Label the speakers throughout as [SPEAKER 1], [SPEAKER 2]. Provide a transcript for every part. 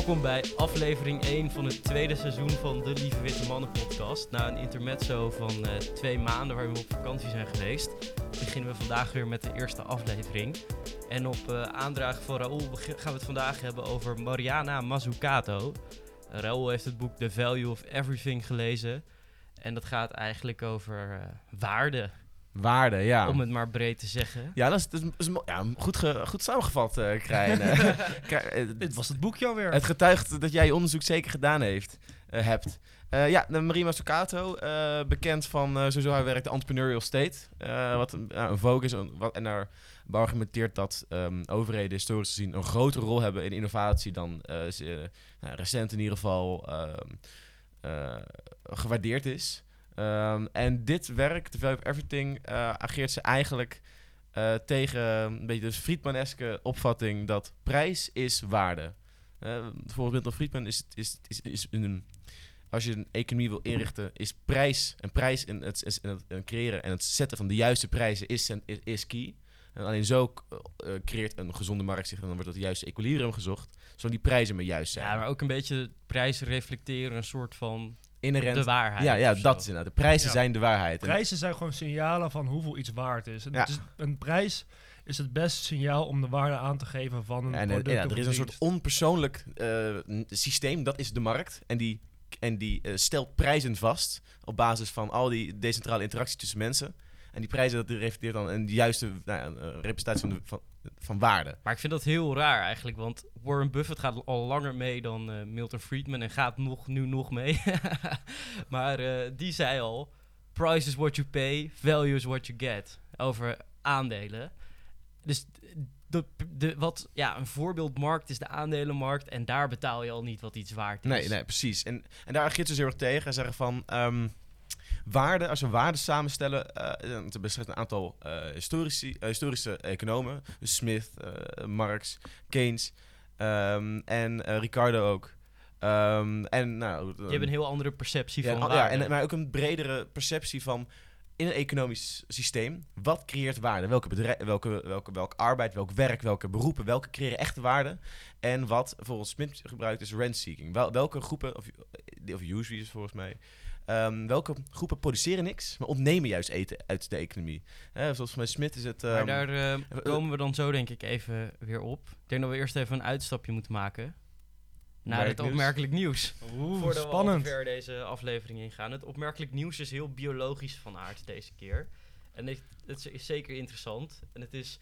[SPEAKER 1] Welkom bij aflevering 1 van het tweede seizoen van de Lieve Witte Mannen podcast. Na een intermezzo van uh, twee maanden waarin we op vakantie zijn geweest, beginnen we vandaag weer met de eerste aflevering. En op uh, van Raoul gaan we het vandaag hebben over Mariana Mazzucato. Raoul heeft het boek The Value of Everything gelezen. En dat gaat eigenlijk over waarde
[SPEAKER 2] Waarde, ja.
[SPEAKER 1] Om het maar breed te zeggen.
[SPEAKER 2] Ja, dat is, dat is, ja, goed, ge, goed samengevat, uh, Krijn.
[SPEAKER 3] Dit was het boekje alweer.
[SPEAKER 2] Het getuigt dat jij je onderzoek zeker gedaan heeft, uh, hebt. Uh, ja, Marie Mazzucato, bekend van sowieso haar werk de Entrepreneurial State. wat een, een vogue is. Wat, en daar beargumenteert dat um, overheden historisch gezien een grotere rol hebben in innovatie dan ze, nou, recent in ieder geval ehm, gewaardeerd is. Um, en dit werk, The Value of Everything, uh, ageert ze eigenlijk uh, tegen een beetje de Friedmaneske opvatting dat prijs is waarde. Uh, volgens Milton Friedman is, is, is, is een, als je een economie wil inrichten, is prijs en prijs en het, is, en het creëren en het zetten van de juiste prijzen is, is, is key. En alleen zo creëert een gezonde markt zich en dan wordt het juiste equilibrium gezocht, zodat die prijzen maar juist zijn.
[SPEAKER 1] Ja, maar ook een beetje prijzen reflecteren een soort van
[SPEAKER 2] inherent...
[SPEAKER 1] De waarheid.
[SPEAKER 2] Ja, ja dat is inderdaad. De prijzen zijn de waarheid.
[SPEAKER 3] Prijzen zijn gewoon signalen van hoeveel iets waard is. En is een prijs is het beste signaal om de waarde aan te geven van een
[SPEAKER 2] en,
[SPEAKER 3] product.
[SPEAKER 2] Ja, er is een soort onpersoonlijk uh, systeem, dat is de markt. En die, en die uh, stelt prijzen vast op basis van al die decentrale interactie tussen mensen. En die prijzen, dat reflecteert dan een juiste nou ja, representatie van, de, van, van waarde.
[SPEAKER 1] Maar ik vind dat heel raar eigenlijk, want Warren Buffett gaat al langer mee dan uh, Milton Friedman en gaat nog, nu nog mee. maar uh, die zei al, price is what you pay, value is what you get. Over aandelen. Dus de, de, wat, ja, een voorbeeldmarkt is de aandelenmarkt en daar betaal je al niet wat iets waard is.
[SPEAKER 2] Nee, nee precies. En, en daar ageert ze heel erg tegen en zeggen van... Um, waarde, als we waarde samenstellen, uh, te beschrijven een aantal uh, historici, uh, historische economen, dus Smith, Marx, Keynes um, en Ricardo ook. Um, en, nou,
[SPEAKER 1] Je hebt een heel andere perceptie
[SPEAKER 2] ja,
[SPEAKER 1] van
[SPEAKER 2] ja, en, maar ook een bredere perceptie van in een economisch systeem, wat creëert waarde? Welke, bedrijf, welke, welke, welke arbeid, welk werk, welke beroepen, welke creëren echte waarde? En wat volgens Smith gebruikt is rent-seeking. Wel, welke groepen, of, of is volgens mij, Um, welke groepen produceren niks, maar ontnemen juist eten uit de economie? Hè, zoals bij Smit is het... Um,
[SPEAKER 1] maar daar uh, komen we dan zo denk ik even weer op. Ik denk dat we eerst even een uitstapje moeten maken. Naar het opmerkelijk nieuws.
[SPEAKER 3] Oeh,
[SPEAKER 1] Voordat
[SPEAKER 3] spannend.
[SPEAKER 1] we ver deze aflevering ingaan. Het opmerkelijk nieuws is heel biologisch van aard deze keer. En het, het is zeker interessant. En het, is,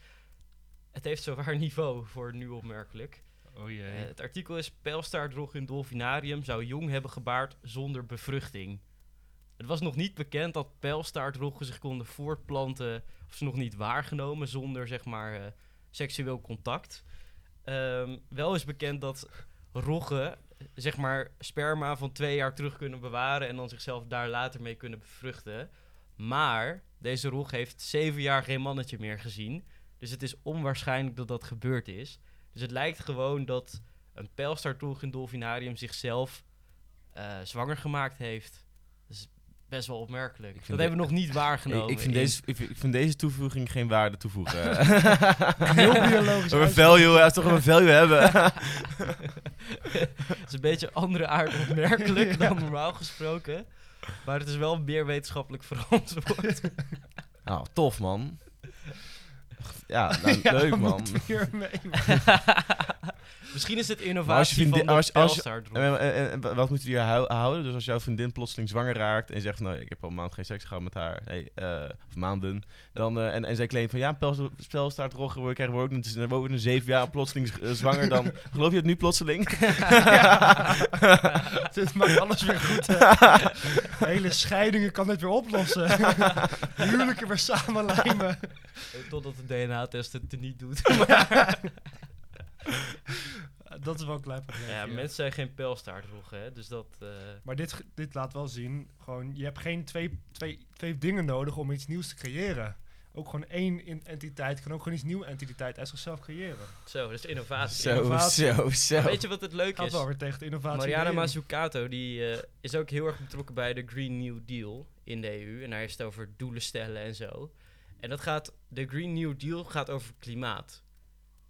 [SPEAKER 1] het heeft zowaar niveau voor nu opmerkelijk.
[SPEAKER 3] Oh jee.
[SPEAKER 1] Uh, het artikel is: Pijlstaartrog in dolfinarium zou jong hebben gebaard zonder bevruchting. Het was nog niet bekend dat pijlstaartroggen zich konden voortplanten, of ze nog niet waargenomen zonder zeg maar uh, seksueel contact. Um, wel is bekend dat roggen zeg maar sperma van twee jaar terug kunnen bewaren en dan zichzelf daar later mee kunnen bevruchten. Maar deze rog heeft zeven jaar geen mannetje meer gezien. Dus het is onwaarschijnlijk dat dat gebeurd is. Dus het lijkt gewoon dat een pijlstaartrog in dolfinarium zichzelf uh, zwanger gemaakt heeft. Best wel opmerkelijk. Dat hebben we nog niet waargenomen.
[SPEAKER 2] Ik, ik, vind deze, ik, ik, vind deze toevoeging geen waarde toevoegen.
[SPEAKER 3] Heel biologisch.
[SPEAKER 2] een value, als toch een value hebben.
[SPEAKER 1] het is een beetje andere aard opmerkelijk dan normaal gesproken. Maar het is wel meer wetenschappelijk verantwoord.
[SPEAKER 2] Nou, tof man. Ja, nou, ja leuk man.
[SPEAKER 3] Hier mee,
[SPEAKER 1] Misschien is het innovatie van de als, als,
[SPEAKER 2] en, en, en, wat moeten we hier houden? Dus als jouw vriendin plotseling zwanger raakt en zegt, nou, ik heb al een maand geen seks gehad met haar, hey, uh, of maanden, dan, uh, en, en zij claimt van, ja, we krijgen we ook, we ook een zeven jaar plotseling uh, zwanger, dan geloof je het nu plotseling?
[SPEAKER 3] Dit maakt alles weer goed. Hele scheidingen kan dit weer oplossen. Huwelijken weer samenlijmen.
[SPEAKER 1] Totdat de DNA-test het niet doet.
[SPEAKER 3] dat is wel een klein probleem.
[SPEAKER 1] Ja, mensen zijn geen pijlstaartroggen, hè. Dus dat... Uh...
[SPEAKER 3] Maar dit, dit laat wel zien, gewoon, je hebt geen twee, twee, twee dingen nodig om iets nieuws te creëren. Ook gewoon één entiteit kan ook gewoon iets nieuwe entiteit uit zichzelf creëren.
[SPEAKER 1] Zo, dat is innovatie.
[SPEAKER 2] Zo,
[SPEAKER 1] innovatie.
[SPEAKER 2] zo, zo.
[SPEAKER 1] Maar weet je wat het leuke
[SPEAKER 3] Gaat
[SPEAKER 1] is?
[SPEAKER 3] wel weer tegen de innovatie.
[SPEAKER 1] Mariana Mazzucato, die uh, is ook heel erg betrokken bij de Green New Deal in de EU. En daar is het over doelen stellen en zo. En dat gaat, de Green New Deal gaat over klimaat.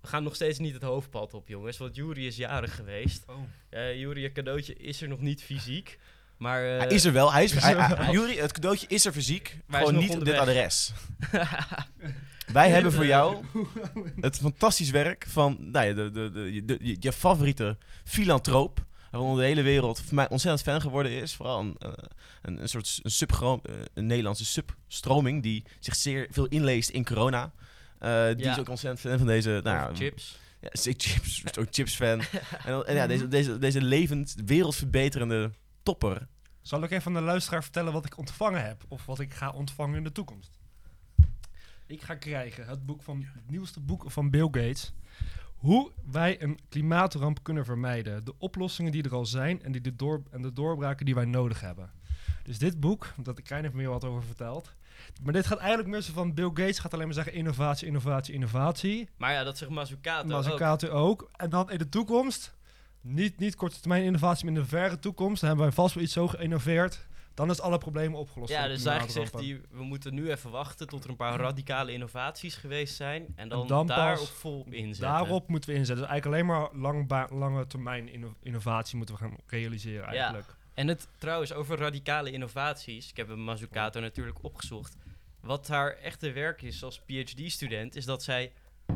[SPEAKER 1] We gaan nog steeds niet het hoofdpad op, jongens. Want Jury is jarig geweest.
[SPEAKER 3] Oh.
[SPEAKER 1] Eh Jury, je cadeautje is er nog niet fysiek. Maar eh,
[SPEAKER 2] hij is er wel. Hij is, hij. Jury, het cadeautje is er fysiek.
[SPEAKER 1] Maar
[SPEAKER 2] gewoon
[SPEAKER 1] nog
[SPEAKER 2] niet op dit adres. Wij hebben voor jou het fantastisch werk van nou ja, de, de, de, de- je, je favoriete filantroop. Waarvan de hele wereld voor mij ontzettend fan geworden is. Vooral een, eh, een, een soort een, een Nederlandse substroming die zich zeer veel inleest in corona. Eh, die
[SPEAKER 1] Ja.
[SPEAKER 2] is ook ontzettend fan van deze... Nou,
[SPEAKER 1] chips.
[SPEAKER 2] Ja, chips, ook chips fan. en, dan- en ja, deze, deze, deze levend, wereldverbeterende topper.
[SPEAKER 3] Zal ik even aan de luisteraar vertellen wat ik ontvangen heb? Of wat ik ga ontvangen in de toekomst? Ik ga krijgen het, boek van, het nieuwste boek van Bill Gates. Hoe wij een klimaatramp kunnen vermijden. De oplossingen die er al zijn en, die de, door, en de doorbraken die wij nodig hebben. Dus dit boek, dat ik Krijn heeft meer wat over verteld. Maar dit gaat eigenlijk meer zo van Bill Gates gaat alleen maar zeggen innovatie, innovatie, innovatie.
[SPEAKER 1] Maar ja, dat zegt Mazzucato ook.
[SPEAKER 3] Mazzucato ook. En dan in de toekomst, niet, niet korte termijn innovatie, maar in de verre toekomst, dan hebben wij vast wel iets zo geïnnoveerd. Dan is alle problemen opgelost.
[SPEAKER 1] Ja, dus eigenlijk zegt hij, we moeten nu even wachten tot er een paar radicale innovaties geweest zijn. En dan,
[SPEAKER 3] dan pas
[SPEAKER 1] daarop vol inzetten.
[SPEAKER 3] Daarop moeten we inzetten. Dus eigenlijk alleen maar lang lange termijn inno- innovatie moeten we gaan realiseren eigenlijk.
[SPEAKER 1] En het trouwens over radicale innovaties. Ik heb een Mazzucato natuurlijk opgezocht. Wat haar echte werk is als PhD-student, is dat zij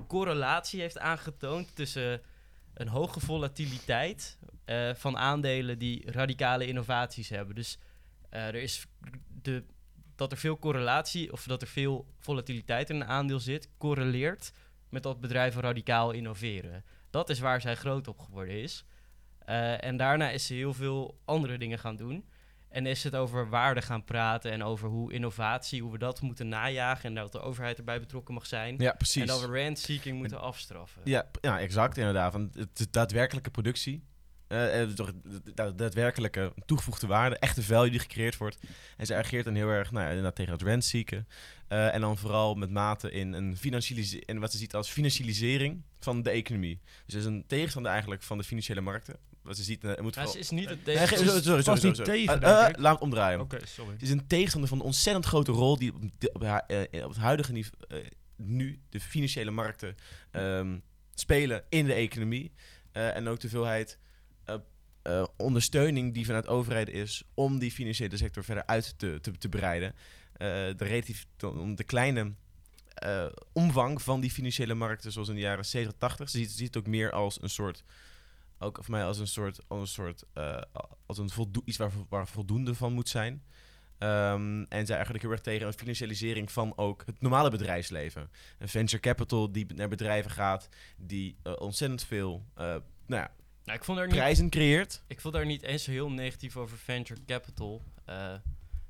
[SPEAKER 1] correlatie heeft aangetoond tussen een hoge volatiliteit eh, van aandelen die radicale innovaties hebben. Dus eh, er is de, dat er veel correlatie of dat er veel volatiliteit in een aandeel zit, correleert met dat bedrijven radicaal innoveren. Dat is waar zij groot op geworden is. Eh, en daarna is ze heel veel andere dingen gaan doen. En is het over waarde gaan praten en over hoe innovatie, hoe we dat moeten najagen en dat de overheid erbij betrokken mag zijn.
[SPEAKER 2] Ja, precies.
[SPEAKER 1] En dat we rent-seeking moeten afstraffen.
[SPEAKER 2] Ja, ja, exact inderdaad. Want het is daadwerkelijke productie, eh, eh, toch de- de daadwerkelijke toegevoegde waarde, echte value die gecreëerd wordt. En ze ageert dan heel erg nou ja, inderdaad tegen het rentzieken. Eh, en dan vooral met mate in, een financialise- in wat ze ziet als financialisering van de economie. Dus het is een tegenstander eigenlijk van de financiële markten. Ze ziet, eh, er moet
[SPEAKER 1] ze is niet het tegen.
[SPEAKER 2] sorry, sorry,
[SPEAKER 3] vast
[SPEAKER 2] sorry,
[SPEAKER 3] niet
[SPEAKER 2] sorry.
[SPEAKER 3] tegen,
[SPEAKER 2] Eh, eh, laat het omdraaien.
[SPEAKER 3] Oké, sorry.
[SPEAKER 2] Het is een tegenstander van de ontzettend grote rol die op, de- op, haar- op het huidige niveau eh, nu de financiële markten ehm, spelen in de economie. Eh, en ook de veelheid eh, eh, ondersteuning die vanuit overheden is om die financiële sector verder uit te, te, te breiden. Eh, de relatief om de kleine omvang van die financiële markten, zoals in de jaren 70, 80, ze ziet, ze ziet het ook meer als een soort, ook voor mij als een soort, als een soort, eh, als een voldo- iets waar, waar voldoende van moet zijn. Ehm, en zij eigenlijk heel erg tegen een financialisering van ook het normale bedrijfsleven. Een venture capital die naar bedrijven gaat, die eh, ontzettend veel eh, nou ja,
[SPEAKER 1] Nou, ik vond daar niet
[SPEAKER 2] prijzen creëert.
[SPEAKER 1] Ik voel daar niet eens zo heel negatief over venture capital.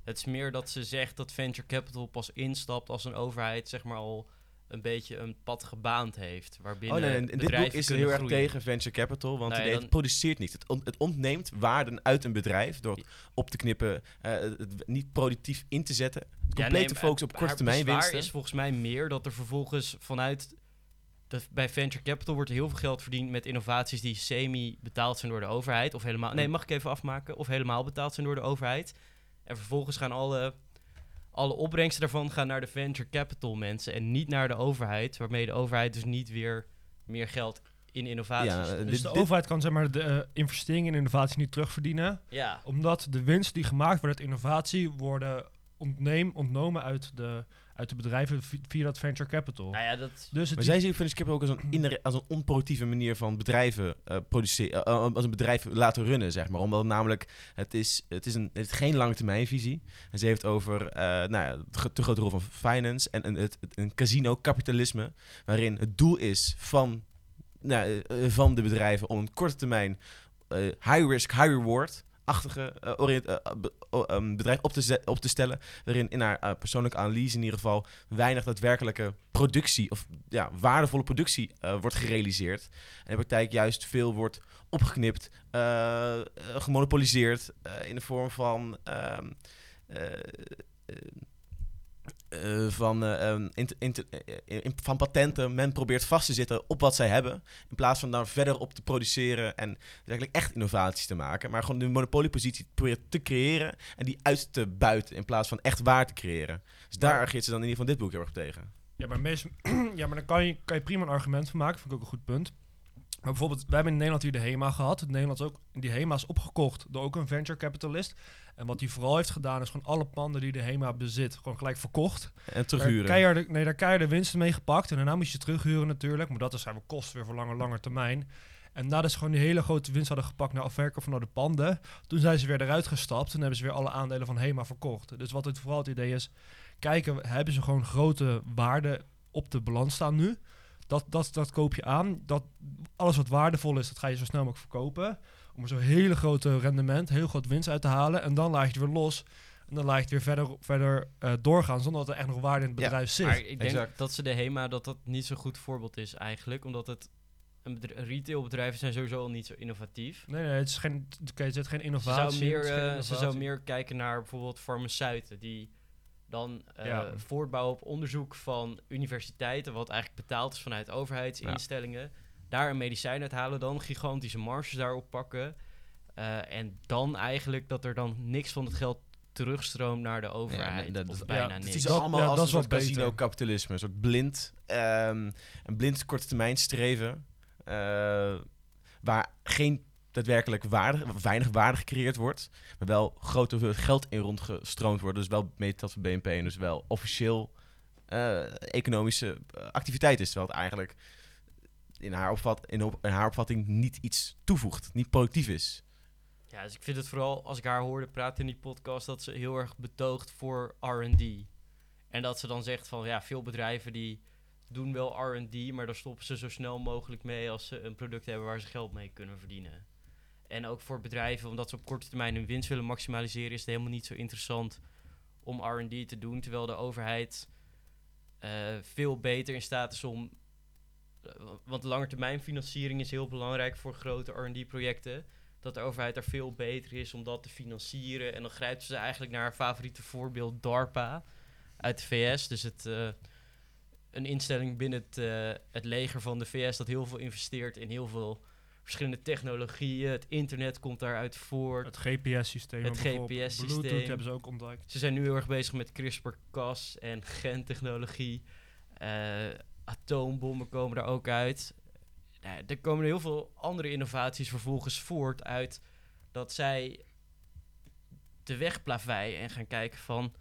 [SPEAKER 1] Het is meer dat ze zegt dat venture capital pas instapt als een overheid zeg maar al een beetje een pad gebaand heeft. Waarbinnen
[SPEAKER 2] Oh nee, en dit boek is
[SPEAKER 1] kunnen
[SPEAKER 2] heel erg tegen venture capital, want
[SPEAKER 1] Nee,
[SPEAKER 2] het,
[SPEAKER 1] dan-
[SPEAKER 2] produceert niet. Het, on- het ontneemt waarden uit een bedrijf door het op te knippen, eh, het niet productief in te zetten.
[SPEAKER 1] Ja,
[SPEAKER 2] complete
[SPEAKER 1] nee, maar
[SPEAKER 2] focus op korte termijn winsten.
[SPEAKER 1] is volgens mij meer dat er vervolgens vanuit... De, bij venture capital wordt er heel veel geld verdiend met innovaties die semi betaald zijn door de overheid. Of helemaal... Nee, mag ik even afmaken? Of helemaal betaald zijn door de overheid. En vervolgens gaan alle, alle opbrengsten daarvan gaan naar de venture capital mensen. En niet naar de overheid. Waarmee de overheid dus niet weer meer geld in innovaties...
[SPEAKER 2] Ja, eh,
[SPEAKER 3] Dus
[SPEAKER 2] dit-
[SPEAKER 3] de
[SPEAKER 2] dit-
[SPEAKER 3] overheid kan zeg maar de eh, investeringen in innovatie niet terugverdienen.
[SPEAKER 1] ja.
[SPEAKER 3] Omdat de winst die gemaakt wordt uit innovatie worden ontneem, ontnomen uit de, uit de bedrijven vi- via dat venture capital.
[SPEAKER 1] Nou ja, dat...
[SPEAKER 3] Dus het
[SPEAKER 2] Maar zij zien venture capital ook als een, als een onproductieve manier van bedrijven eh, produceren, eh, als een bedrijf laten runnen, zeg maar. Omdat namelijk, het is, het is een, het is geen lange termijnvisie. En ze heeft over, eh, nou ja, de gro- te grote rol van finance en een, het, het- een casino-kapitalisme, waarin het doel is van, nou, eh, van de bedrijven om een korte termijn eh, high risk, high reward achtige ehm, bedrijf op te, op te stellen, waarin in haar eh, persoonlijke analyse in ieder geval weinig daadwerkelijke productie of ja, waardevolle productie wordt gerealiseerd. En de praktijk juist veel wordt opgeknipt, gemonopoliseerd in de vorm van, eh, van, eh, ehm, eh, in- van patenten. Men probeert vast te zitten op wat zij hebben, in plaats van daar verder op te produceren en eigenlijk echt innovaties te maken, maar gewoon de monopoliepositie proberen te creëren en die uit te buiten in plaats van echt waar te creëren. Dus daar ageert ze dan in ieder geval dit boek heel erg tegen.
[SPEAKER 3] Ja, maar, meest, ja, maar dan kan je, kan je prima een argument van maken. Vind ik ook een goed punt. Maar bijvoorbeeld, we hebben in Nederland hier de HEMA gehad. In Nederland is ook, die HEMA is opgekocht door ook een venture capitalist. En wat hij vooral heeft gedaan, is gewoon alle panden die de HEMA bezit, gewoon gelijk verkocht.
[SPEAKER 2] En
[SPEAKER 3] Daar
[SPEAKER 2] terughuren.
[SPEAKER 3] keiharde, nee, daar keiharde winsten mee gepakt. En daarna moest je terughuren natuurlijk. Maar dat is zijn kosten weer voor lange, lange termijn. En nadat ze gewoon die hele grote winst hadden gepakt naar afwerken van de panden, toen zijn ze weer eruit gestapt en hebben ze weer alle aandelen van HEMA verkocht. Dus wat het vooral het idee is, kijken, hebben ze gewoon grote waarde op de balans staan nu? Dat, dat, dat koop je aan. Dat, alles wat waardevol is, dat ga je zo snel mogelijk verkopen. Om er zo'n hele grote rendement, heel groot winst uit te halen. En dan laat je het weer los. En dan laat je het weer verder, verder eh, doorgaan, zonder dat er echt nog waarde in het
[SPEAKER 2] Ja,
[SPEAKER 3] bedrijf zit.
[SPEAKER 1] Maar ik denk
[SPEAKER 2] Exact.
[SPEAKER 1] dat ze de HEMA, dat dat niet zo'n goed voorbeeld is eigenlijk. Omdat het, een bedr- retailbedrijven zijn sowieso al niet zo innovatief.
[SPEAKER 3] Nee, nee, het is geen, er zit geen
[SPEAKER 1] Ze
[SPEAKER 3] innovatie.
[SPEAKER 1] zou, meer,
[SPEAKER 3] het is geen
[SPEAKER 1] eh, ze zou
[SPEAKER 3] innovatie.
[SPEAKER 1] meer kijken naar bijvoorbeeld farmaceuten die dan eh,
[SPEAKER 3] Ja.
[SPEAKER 1] voortbouwen op onderzoek van universiteiten, wat eigenlijk betaald is vanuit overheidsinstellingen. Daar een medicijn uithalen, dan gigantische marges daarop pakken. eh, en dan eigenlijk dat er dan niks van het geld terugstroomt naar de overheid.
[SPEAKER 2] dat-
[SPEAKER 1] of bijna
[SPEAKER 3] ja,
[SPEAKER 2] Het
[SPEAKER 1] niks.
[SPEAKER 2] is
[SPEAKER 3] Dat-
[SPEAKER 2] allemaal
[SPEAKER 3] ja,
[SPEAKER 2] als
[SPEAKER 3] dat is wat
[SPEAKER 2] casino-kapitalisme. Een soort blind, ehm, een blind korte termijn streven. eh, waar geen daadwerkelijk waarde, weinig waarde gecreëerd wordt. Maar wel grote geld in rondgestroomd wordt. Dus wel meetlat van BNP. En dus wel officieel eh, economische eh, activiteit is. Het eigenlijk in haar, opvat, in, op, in haar opvatting niet iets toevoegt. Niet productief is.
[SPEAKER 1] Ja, dus ik vind het vooral, als ik haar hoorde praten in die podcast, dat ze heel erg betoogt voor R&D. En dat ze dan zegt van, ja, veel bedrijven die doen wel R&D, maar daar stoppen ze zo snel mogelijk mee als ze een product hebben waar ze geld mee kunnen verdienen. En ook voor bedrijven, omdat ze op korte termijn hun winst willen maximaliseren, is het helemaal niet zo interessant om R&D te doen, terwijl de overheid eh, veel beter in staat is om... eh, want langetermijnfinanciering is heel belangrijk voor grote R&D-projecten dat de overheid daar veel beter is om dat te financieren. En dan grijpen ze eigenlijk naar haar favoriete voorbeeld DARPA uit de VS. Dus het, eh, een instelling binnen het, het leger van de VS dat heel veel investeert in heel veel verschillende technologieën. Het internet komt daaruit voort.
[SPEAKER 3] Het GPS-systeem.
[SPEAKER 1] Het. GPS-systeem.
[SPEAKER 3] Bluetooth hebben ze ook ontdekt.
[SPEAKER 1] Ze zijn nu heel erg bezig met CRISPR-Cas en gentechnologie. Eh, atoombommen komen er ook uit. Nou, er komen heel veel andere innovaties vervolgens voort uit dat zij de weg plaveien en gaan kijken van...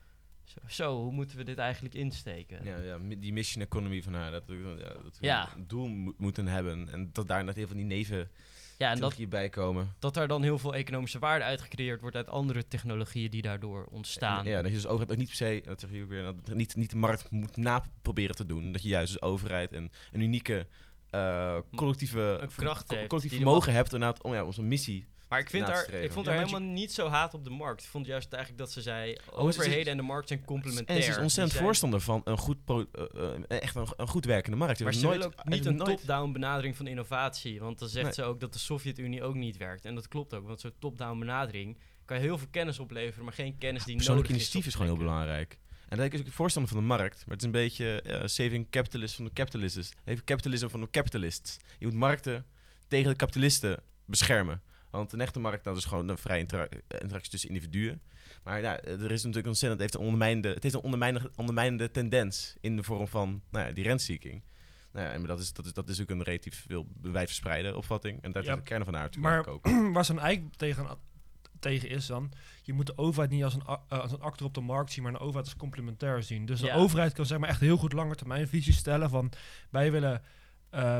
[SPEAKER 1] Zo, zo, hoe moeten we dit eigenlijk insteken?
[SPEAKER 2] Ja, ja, die mission economy van haar. Dat, ja, dat we
[SPEAKER 1] Ja.
[SPEAKER 2] een doel mo- moeten hebben. En dat daar net heel van die neven
[SPEAKER 1] Ja, en dat,
[SPEAKER 2] bij komen.
[SPEAKER 1] dat daar dan heel veel economische waarde uitgecreëerd wordt uit andere technologieën die daardoor ontstaan.
[SPEAKER 2] Ja, dat je dus overheid ook niet per se, dat zeg je ook weer, dat niet, niet de markt moet na proberen te doen. Dat je juist als overheid een, een unieke eh, collectieve,
[SPEAKER 1] Een kracht
[SPEAKER 2] co- collectief vermogen hebt inderdaad om ja, onze missie.
[SPEAKER 1] Maar ik vind
[SPEAKER 2] streven.
[SPEAKER 1] ik vond
[SPEAKER 3] Ja, je-
[SPEAKER 1] helemaal niet zo haat op de markt. Ik vond juist eigenlijk dat ze zei,
[SPEAKER 2] ze is-
[SPEAKER 1] overheden en de markt zijn complementair.
[SPEAKER 2] En ze is ontzettend
[SPEAKER 1] zijn-
[SPEAKER 2] voorstander van een goed, pro- eh, eh, echt een, een goed werkende markt.
[SPEAKER 1] Maar ze
[SPEAKER 2] nooit-
[SPEAKER 1] wil ook niet een
[SPEAKER 2] nooit-
[SPEAKER 1] top-down benadering van innovatie. Want dan zegt
[SPEAKER 2] Nee.
[SPEAKER 1] ze ook dat de Sovjet-Unie ook niet werkt. En dat klopt ook, want zo'n top-down benadering kan je heel veel kennis opleveren, maar geen kennis die
[SPEAKER 2] Persoonlijk
[SPEAKER 1] nodig
[SPEAKER 2] initiatief is gewoon heel belangrijk. En dat is ook voorstander van de markt. Maar het is een beetje eh, saving capitalist van de capitalists. Even capitalism van de capitalists. Je moet markten tegen de kapitalisten beschermen. Want een echte markt dat is gewoon een vrije intera- interactie tussen individuen. Maar ja, er is natuurlijk ontzettend, het heeft een ondermijnende, het heeft een ondermijnende, ondermijnende tendens in de vorm van nou ja, die rentseeking. Nou ja, en dat is, dat, is, dat is ook een relatief veel wijdverspreide opvatting. En daar
[SPEAKER 3] Ja,
[SPEAKER 2] is de kern van haar
[SPEAKER 3] maar-
[SPEAKER 2] natuurlijk ook.
[SPEAKER 3] Waar eigenlijk tegen, tegen is dan... Je moet de overheid niet als een, eh, als een actor op de markt zien... maar een overheid als complementair zien. Dus de
[SPEAKER 1] Ja.
[SPEAKER 3] overheid kan zeg maar echt heel goed lange termijn visies stellen... van wij willen... eh,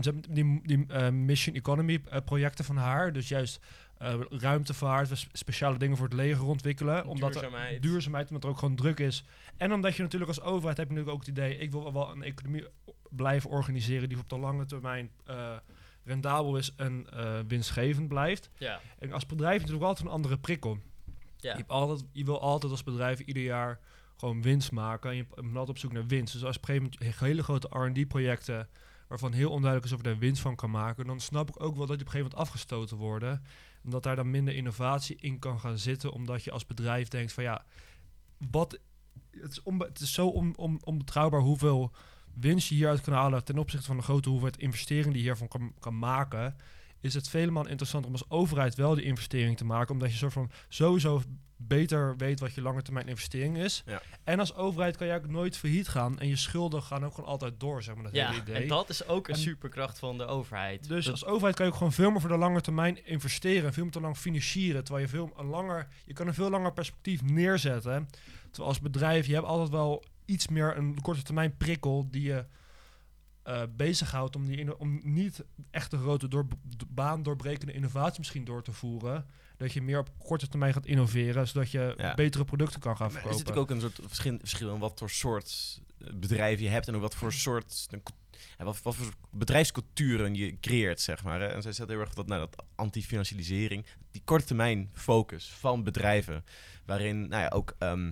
[SPEAKER 3] ze hebben die die eh, mission economy eh, projecten van haar... dus juist eh, ruimtevaart, we s- speciale dingen voor het leger ontwikkelen... omdat er
[SPEAKER 1] Duurzaamheid.
[SPEAKER 3] duurzaamheid, omdat er ook gewoon druk is. En omdat je natuurlijk als overheid heb je natuurlijk ook het idee... ik wil wel een economie blijven organiseren... die op de lange termijn rendabel is en winstgevend blijft.
[SPEAKER 1] Ja,
[SPEAKER 3] En als bedrijf natuurlijk altijd een andere prikkel.
[SPEAKER 1] ja.
[SPEAKER 3] Je, hebt altijd, je wil altijd als bedrijf ieder jaar gewoon winst maken. En je bent altijd op zoek naar winst. Dus als je op een gegeven moment hele grote R&D-projecten... waarvan heel onduidelijk is of je daar winst van kan maken... dan snap ik ook wel dat die op een gegeven moment afgestoten worden. En dat daar dan minder innovatie in kan gaan zitten... omdat je als bedrijf denkt van ja... wat, het, is onbe- het is zo on, on- onbetrouwbaar hoeveel winst je hieruit kan halen... ten opzichte van de grote hoeveelheid investering die je hiervan kan, maken... is het vele malen interessant om als overheid wel die investering te maken... omdat je soort van sowieso beter weet wat je lange termijn investering is.
[SPEAKER 2] Ja.
[SPEAKER 3] En als overheid kan je ook nooit failliet gaan. En je schulden gaan ook gewoon altijd door, zeg maar, dat
[SPEAKER 1] Ja,
[SPEAKER 3] hele idee.
[SPEAKER 1] en dat is ook een
[SPEAKER 3] En-
[SPEAKER 1] superkracht van de overheid.
[SPEAKER 3] Dus
[SPEAKER 1] Dat-
[SPEAKER 3] als overheid kan je ook gewoon veel meer voor de lange termijn investeren. En veel meer te lang financieren. Terwijl je veel een langer, je kan een veel langer perspectief neerzetten. Terwijl als bedrijf, je hebt altijd wel iets meer een korte termijn prikkel die je eh bezighoudt om, die om niet echt een grote door, baan doorbrekende innovatie misschien door te voeren. Dat je meer op korte termijn gaat innoveren, zodat je
[SPEAKER 2] Ja.
[SPEAKER 3] betere producten kan gaan
[SPEAKER 2] Maar er
[SPEAKER 3] verkopen.
[SPEAKER 2] zit ook een soort verschil, verschil in wat voor soort eh, bedrijf je hebt en ook wat voor soort wat, wat voor bedrijfsculturen je creëert, zeg maar. Hè. En zij zegt heel erg dat, nou, dat anti-financialisering, die korte termijn focus van bedrijven, waarin nou ja, ook ehm,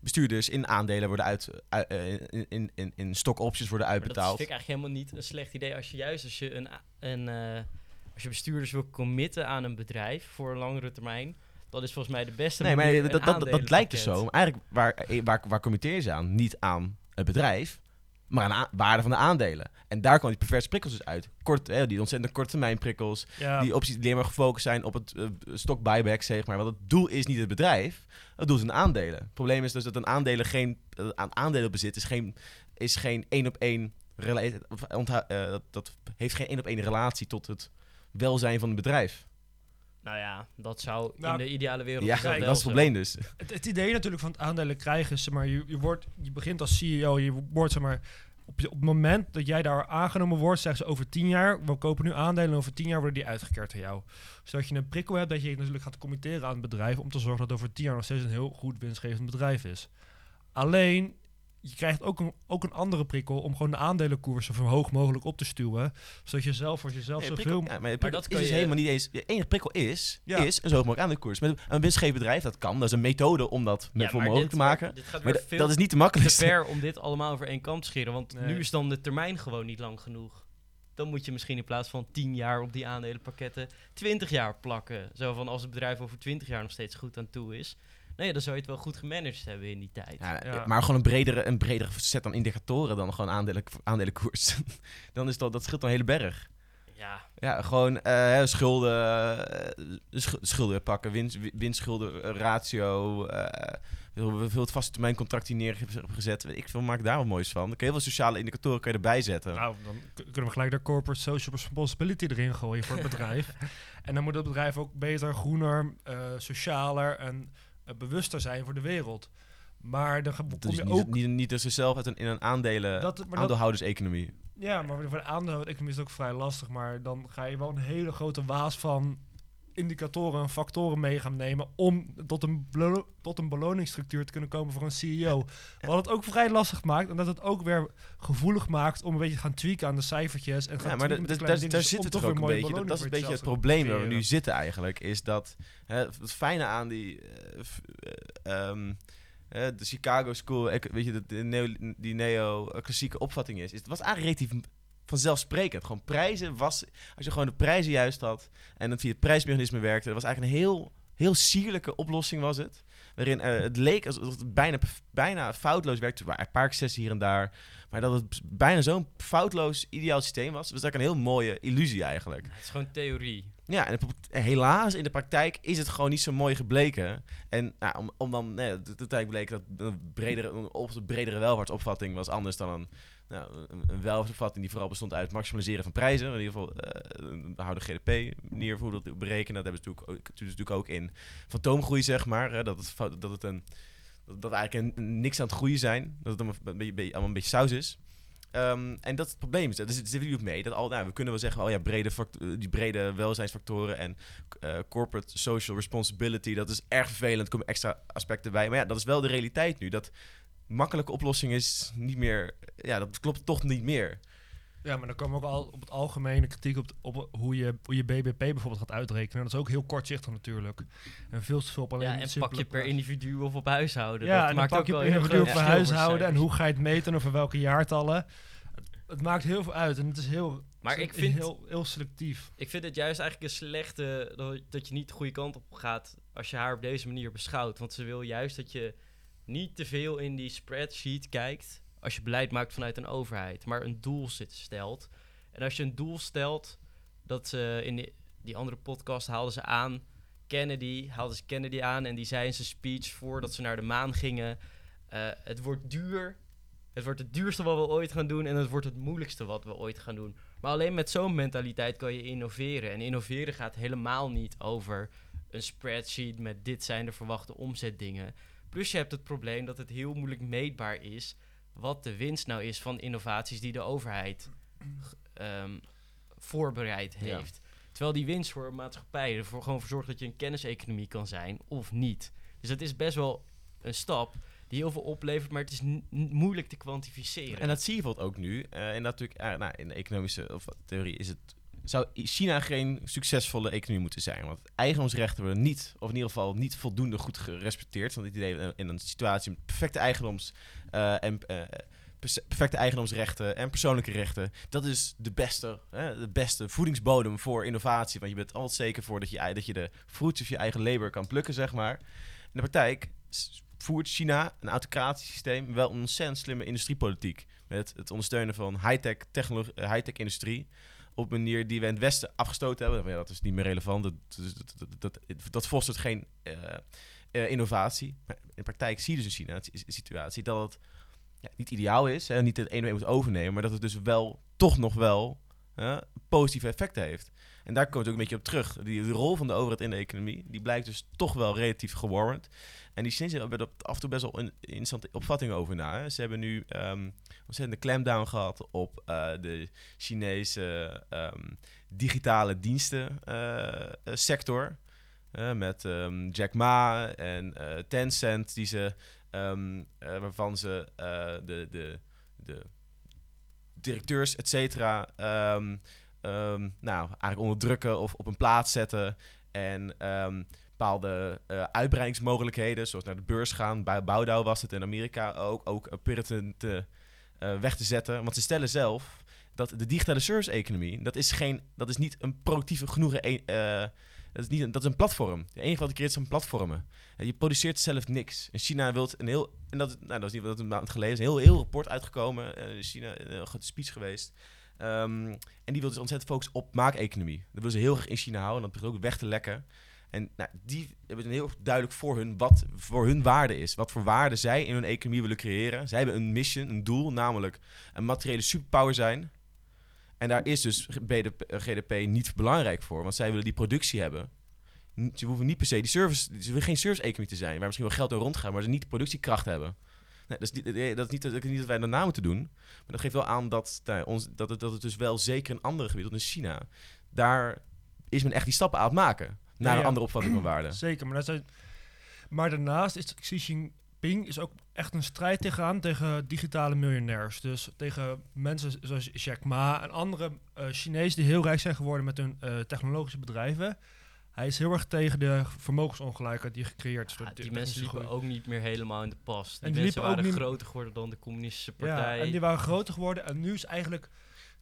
[SPEAKER 2] bestuurders in aandelen worden uit, eh, in, in, in, in stock-options worden
[SPEAKER 1] Maar dat
[SPEAKER 2] uitbetaald.
[SPEAKER 1] vind ik eigenlijk helemaal niet een slecht idee. Als je juist als je een, een eh, als je bestuurders wil committen aan een bedrijf voor een langere termijn, dat is volgens mij de beste
[SPEAKER 2] Nee, maar
[SPEAKER 1] manier.
[SPEAKER 2] dat,
[SPEAKER 1] een
[SPEAKER 2] dat, dat, dat lijkt dus zo. Maar eigenlijk, waar, eh, waar, waar committeer je ze aan? Niet aan het bedrijf, maar aan waarde van de aandelen. En daar komen die perverse prikkels dus uit. Kort, hè, die ontzettend korte termijn prikkels.
[SPEAKER 3] ja,
[SPEAKER 2] Die opties die alleen maar gefocust zijn op het eh, stock buyback, zeg maar. Want het doel is niet het bedrijf, het doel is een aandelen. Het probleem is dus dat een aandelen geen, aan aandelenbezit is geen, is geen één op één rela- of onthoud- eh, dat, dat heeft geen één op één relatie tot het welzijn van het bedrijf.
[SPEAKER 1] Nou ja, dat zou
[SPEAKER 3] Nou,
[SPEAKER 1] in de ideale wereld
[SPEAKER 2] Ja, dat
[SPEAKER 1] dat
[SPEAKER 2] is het probleem dus.
[SPEAKER 3] Het, het idee natuurlijk van het aandelen krijgen is, zeg maar, je, je, wordt, je begint als CEO, je wordt, zeg maar, op, je- op het moment dat jij daar aangenomen wordt, zeggen ze over tien jaar, we kopen nu aandelen en over tien jaar worden die uitgekeerd aan jou. Zodat je een prikkel hebt dat je natuurlijk gaat committeren aan het bedrijf om te zorgen dat over tien jaar nog steeds een heel goed winstgevend bedrijf is. Alleen, je krijgt ook een, ook een andere prikkel om gewoon de aandelenkoersen zo hoog mogelijk op te stuwen, zodat je zelf voor jezelf
[SPEAKER 2] Nee,
[SPEAKER 3] zoveel...
[SPEAKER 2] ja, maar,
[SPEAKER 1] dat
[SPEAKER 2] is
[SPEAKER 1] kan
[SPEAKER 2] dus
[SPEAKER 1] je-
[SPEAKER 2] helemaal niet eens. Je enige prikkel is,
[SPEAKER 3] Ja.
[SPEAKER 2] is een zo hoog mogelijk aan de koers. Met een winstgevend bedrijf, dat kan. Dat is een methode om dat
[SPEAKER 1] Ja,
[SPEAKER 2] voor mogelijk
[SPEAKER 1] dit-
[SPEAKER 2] te maken.
[SPEAKER 1] Dit gaat
[SPEAKER 2] Maar dat is niet de
[SPEAKER 1] te
[SPEAKER 2] makkelijkste.
[SPEAKER 1] ver om dit allemaal over één kant te scheren. Want
[SPEAKER 3] Nee.
[SPEAKER 1] nu is dan de termijn gewoon niet lang genoeg. Dan moet je misschien in plaats van 10 jaar op die aandelenpakketten 20 jaar plakken. Zo van als het bedrijf over 20 jaar nog steeds goed aan toe is. Nee, dan zou je het wel goed gemanaged hebben in die tijd.
[SPEAKER 2] Ja,
[SPEAKER 3] Ja.
[SPEAKER 2] Maar gewoon een bredere, een bredere set aan indicatoren dan gewoon aandelen, aandelenkoers. dan is dat, dat scheelt een hele berg.
[SPEAKER 1] Ja,
[SPEAKER 2] Ja, gewoon eh, hè, schulden, eh, sch- schulden pakken, winst, winstschulden eh, ratio, eh veel, veel het vaste termijn contract die neergezet. Weet Ik veel, maak daar wat moois van. Dan kun je heel veel sociale indicatoren kan je erbij zetten.
[SPEAKER 3] Nou, dan kunnen we gelijk de corporate social responsibility erin gooien voor het bedrijf. en dan moet het bedrijf ook beter, groener, eh, socialer en bewuster zijn voor de wereld. Maar dan kom
[SPEAKER 2] dus
[SPEAKER 3] je
[SPEAKER 2] niet,
[SPEAKER 3] ook...
[SPEAKER 2] niet, niet dus zichzelf uit een, in een aandelen,
[SPEAKER 3] Dat,
[SPEAKER 2] aandeelhouderseconomie.
[SPEAKER 3] ja, maar voor de aandeelhoudeconomie is het ook vrij lastig. Maar dan ga je wel een hele grote waas van indicatoren en factoren mee gaan nemen... om tot een, tot een beloningsstructuur te kunnen komen voor een CEO. Wat het ook vrij lastig maakt. En dat het ook weer gevoelig maakt om een beetje te gaan tweaken aan de cijfertjes. En gaan
[SPEAKER 2] Ja, maar daar, zit het
[SPEAKER 3] toch
[SPEAKER 2] ook een beetje. Dat, is een beetje het probleem waar we nu zitten eigenlijk. Is dat hè, het fijne aan die, eh, eh, ehm, de Chicago School, ik- weet je, de, de neo, die neo-klassieke opvatting is, is. Het was eigenlijk relatief vanzelfsprekend. Gewoon prijzen was, als je gewoon de prijzen juist had en het via het prijsmechanisme werkte, dat was eigenlijk een heel, heel sierlijke oplossing was het. Waarin eh, het leek alsof het bijna, bijna foutloos werkte. Er waren een paar excessen hier en daar. Maar dat het bijna zo'n foutloos ideaal systeem was. was eigenlijk een heel mooie illusie eigenlijk.
[SPEAKER 1] het is gewoon theorie.
[SPEAKER 2] Ja, en de helaas in de praktijk is het gewoon niet zo mooi gebleken. En nou, om, om dan, nee, de, de tijd bleek dat een bredere, op, een bredere welvaartsopvatting was anders dan een, nou, een, welvaartsopvatting die vooral bestond uit het maximaliseren van prijzen. In ieder geval eh, een GDP-manier voor hoe dat berekenen. Dat hebben ze natuurlijk ook, dus natuurlijk ook in fantoomgroei, zeg maar. Hè, dat, het, dat het een dat, eigenlijk een, niks aan het groeien zijn. Dat het allemaal een beetje, saus is. Ehm, en dat is het probleem. Dus het zit natuurlijk mee. Dat al, nou, we kunnen wel zeggen, oh ja, brede eh, die brede welzijnsfactoren en eh, corporate social responsibility, dat is erg vervelend. Er komen extra aspecten bij. Maar ja, dat is wel de realiteit nu. Dat makkelijke oplossing is niet meer, ja, dat klopt toch niet meer.
[SPEAKER 3] Ja, maar dan komen ook al op het algemene kritiek op, op hoe, je, hoe je BBP bijvoorbeeld gaat uitrekenen. Dat is ook heel kortzichtig natuurlijk. En veel te veel op alleen
[SPEAKER 1] Ja, en pak je per individu of op huishouden.
[SPEAKER 3] Ja,
[SPEAKER 1] dat
[SPEAKER 3] en
[SPEAKER 1] maakt
[SPEAKER 3] pak
[SPEAKER 1] ook
[SPEAKER 3] je per individu
[SPEAKER 1] verschil
[SPEAKER 3] huishouden en hoe ga je het meten en over welke jaartallen. Het, het maakt heel veel uit en het is heel,
[SPEAKER 1] Maar ik vind-
[SPEAKER 3] heel, heel selectief.
[SPEAKER 1] Ik vind het juist eigenlijk een slechte dat, dat je niet de goede kant op gaat als je haar op deze manier beschouwt. Want ze wil juist dat je niet te veel in die spreadsheet kijkt als je beleid maakt vanuit een overheid, maar een doel stelt. En als je een doel stelt, dat in die, die andere podcast haalden ze aan, Kennedy, haalden ze Kennedy aan en die zei in zijn speech voordat ze naar de maan gingen: eh, Het wordt duur. Het wordt het duurste wat we ooit gaan doen en het wordt het moeilijkste wat we ooit gaan doen. Maar alleen met zo'n mentaliteit kan je innoveren. En innoveren gaat helemaal niet over een spreadsheet met dit zijn de verwachte omzetdingen. Plus je hebt het probleem dat het heel moeilijk meetbaar is wat de winst nou is van innovaties die de overheid ehm, voorbereid
[SPEAKER 2] Ja.
[SPEAKER 1] heeft. Terwijl die winst voor maatschappijen ervoor gewoon voor zorgt dat je een kenniseconomie kan zijn of niet. Dus het is best wel een stap die heel veel oplevert, maar het is moeilijk te kwantificeren.
[SPEAKER 2] En dat zie je bijvoorbeeld ook nu. eh, en natuurlijk, eh, nou, in de economische of theorie is het. Zou China geen succesvolle economie moeten zijn? Want eigendomsrechten worden niet, of in ieder geval niet voldoende goed gerespecteerd. Want het idee in- een situatie met perfecte eigendoms eh, en eh, perfecte eigendomsrechten en persoonlijke rechten. Dat is de beste, hè, de beste voedingsbodem voor innovatie. Want je bent altijd zeker voor dat je, dat je de fruits of je eigen labor kan plukken, zeg maar. In de praktijk voert China een autocratisch systeem wel ontzettend slimme industriepolitiek. Met het ondersteunen van high-tech high-tech industrie. Op manier die we in het Westen afgestoten hebben. Ja, dat is niet meer relevant. Dat, dat, dat, dat, geen eh, eh, innovatie. Maar in praktijk zie je dus in China een situatie dat het ja, niet ideaal is. Hè, niet het ene moet overnemen. Maar dat het dus wel, toch nog wel hè, positieve effecten heeft. En daar komt het ook een beetje op terug. Die, de rol van de overheid in de economie, die blijkt dus toch wel relatief gewarmd. En die Chinezen hebben af en toe best wel een interessante opvattingen over na. Ze hebben nu ehm ontzettende clampdown gehad op eh, de Chinese ehm, digitale diensten eh, eh, sector. Met ehm, Jack Ma en Tencent, die ze, waarvan ze de, de, de directeurs, et cetera, ehm, nou, eigenlijk onderdrukken of op een plaats zetten. En ehm, bepaalde eh, uitbreidingsmogelijkheden, zoals naar de beurs gaan. Bij Bouwdouw was het in Amerika ook, ook Puritan te, eh, weg te zetten. Want ze stellen zelf dat de digitale service-economie, dat is, geen, dat is niet een productieve genoeg... E eh, dat is, niet een, dat is een platform. Het enige wat je creëert zijn platformen. En je produceert zelf niks. En China wil een heel... En dat, nou, dat is niet wat een maand geleden is. Een heel, heel rapport uitgekomen. Uh, China, een grote speech geweest. Um, en die wil dus ontzettend focussen op maakeconomie. Dat willen ze heel graag in China houden. En dat begint ook weg te lekken. En nou, die hebben een heel duidelijk voor hun wat voor hun waarde is. Wat voor waarde zij in hun economie willen creëren. Zij hebben een mission, een doel, namelijk een materiële superpower zijn. En daar is dus GDP niet belangrijk voor, want zij willen die productie hebben. Ze hoeven niet per se die service, ze willen geen service-economie te zijn, waar misschien wel geld in rondgaat, maar ze niet productiekracht hebben. Nee, dat, is niet, dat is niet dat, dat, niet dat wij daarna moeten doen, maar dat geeft wel aan dat, nou, ons, dat, het, dat het dus wel zeker in andere gebieden, in China, daar is men echt die stappen aan het maken naar
[SPEAKER 3] ja.
[SPEAKER 2] een andere opvatting van waarde.
[SPEAKER 3] Zeker, maar, dat zijn, maar daarnaast is Xi Jinping is ook echt een strijd tegenaan tegen digitale miljonairs. Dus tegen mensen zoals Jack Ma en andere uh, Chinezen die heel rijk zijn geworden met hun uh, technologische bedrijven. Hij is heel erg tegen de vermogensongelijkheid die gecreëerd is. door de
[SPEAKER 1] die mensen liepen
[SPEAKER 3] groei.
[SPEAKER 1] ook niet meer helemaal in de pas. Die,
[SPEAKER 3] En die
[SPEAKER 1] mensen
[SPEAKER 3] ook
[SPEAKER 1] waren
[SPEAKER 3] niet-
[SPEAKER 1] groter geworden dan de communistische partij.
[SPEAKER 3] Ja, en die waren groter geworden. En nu is eigenlijk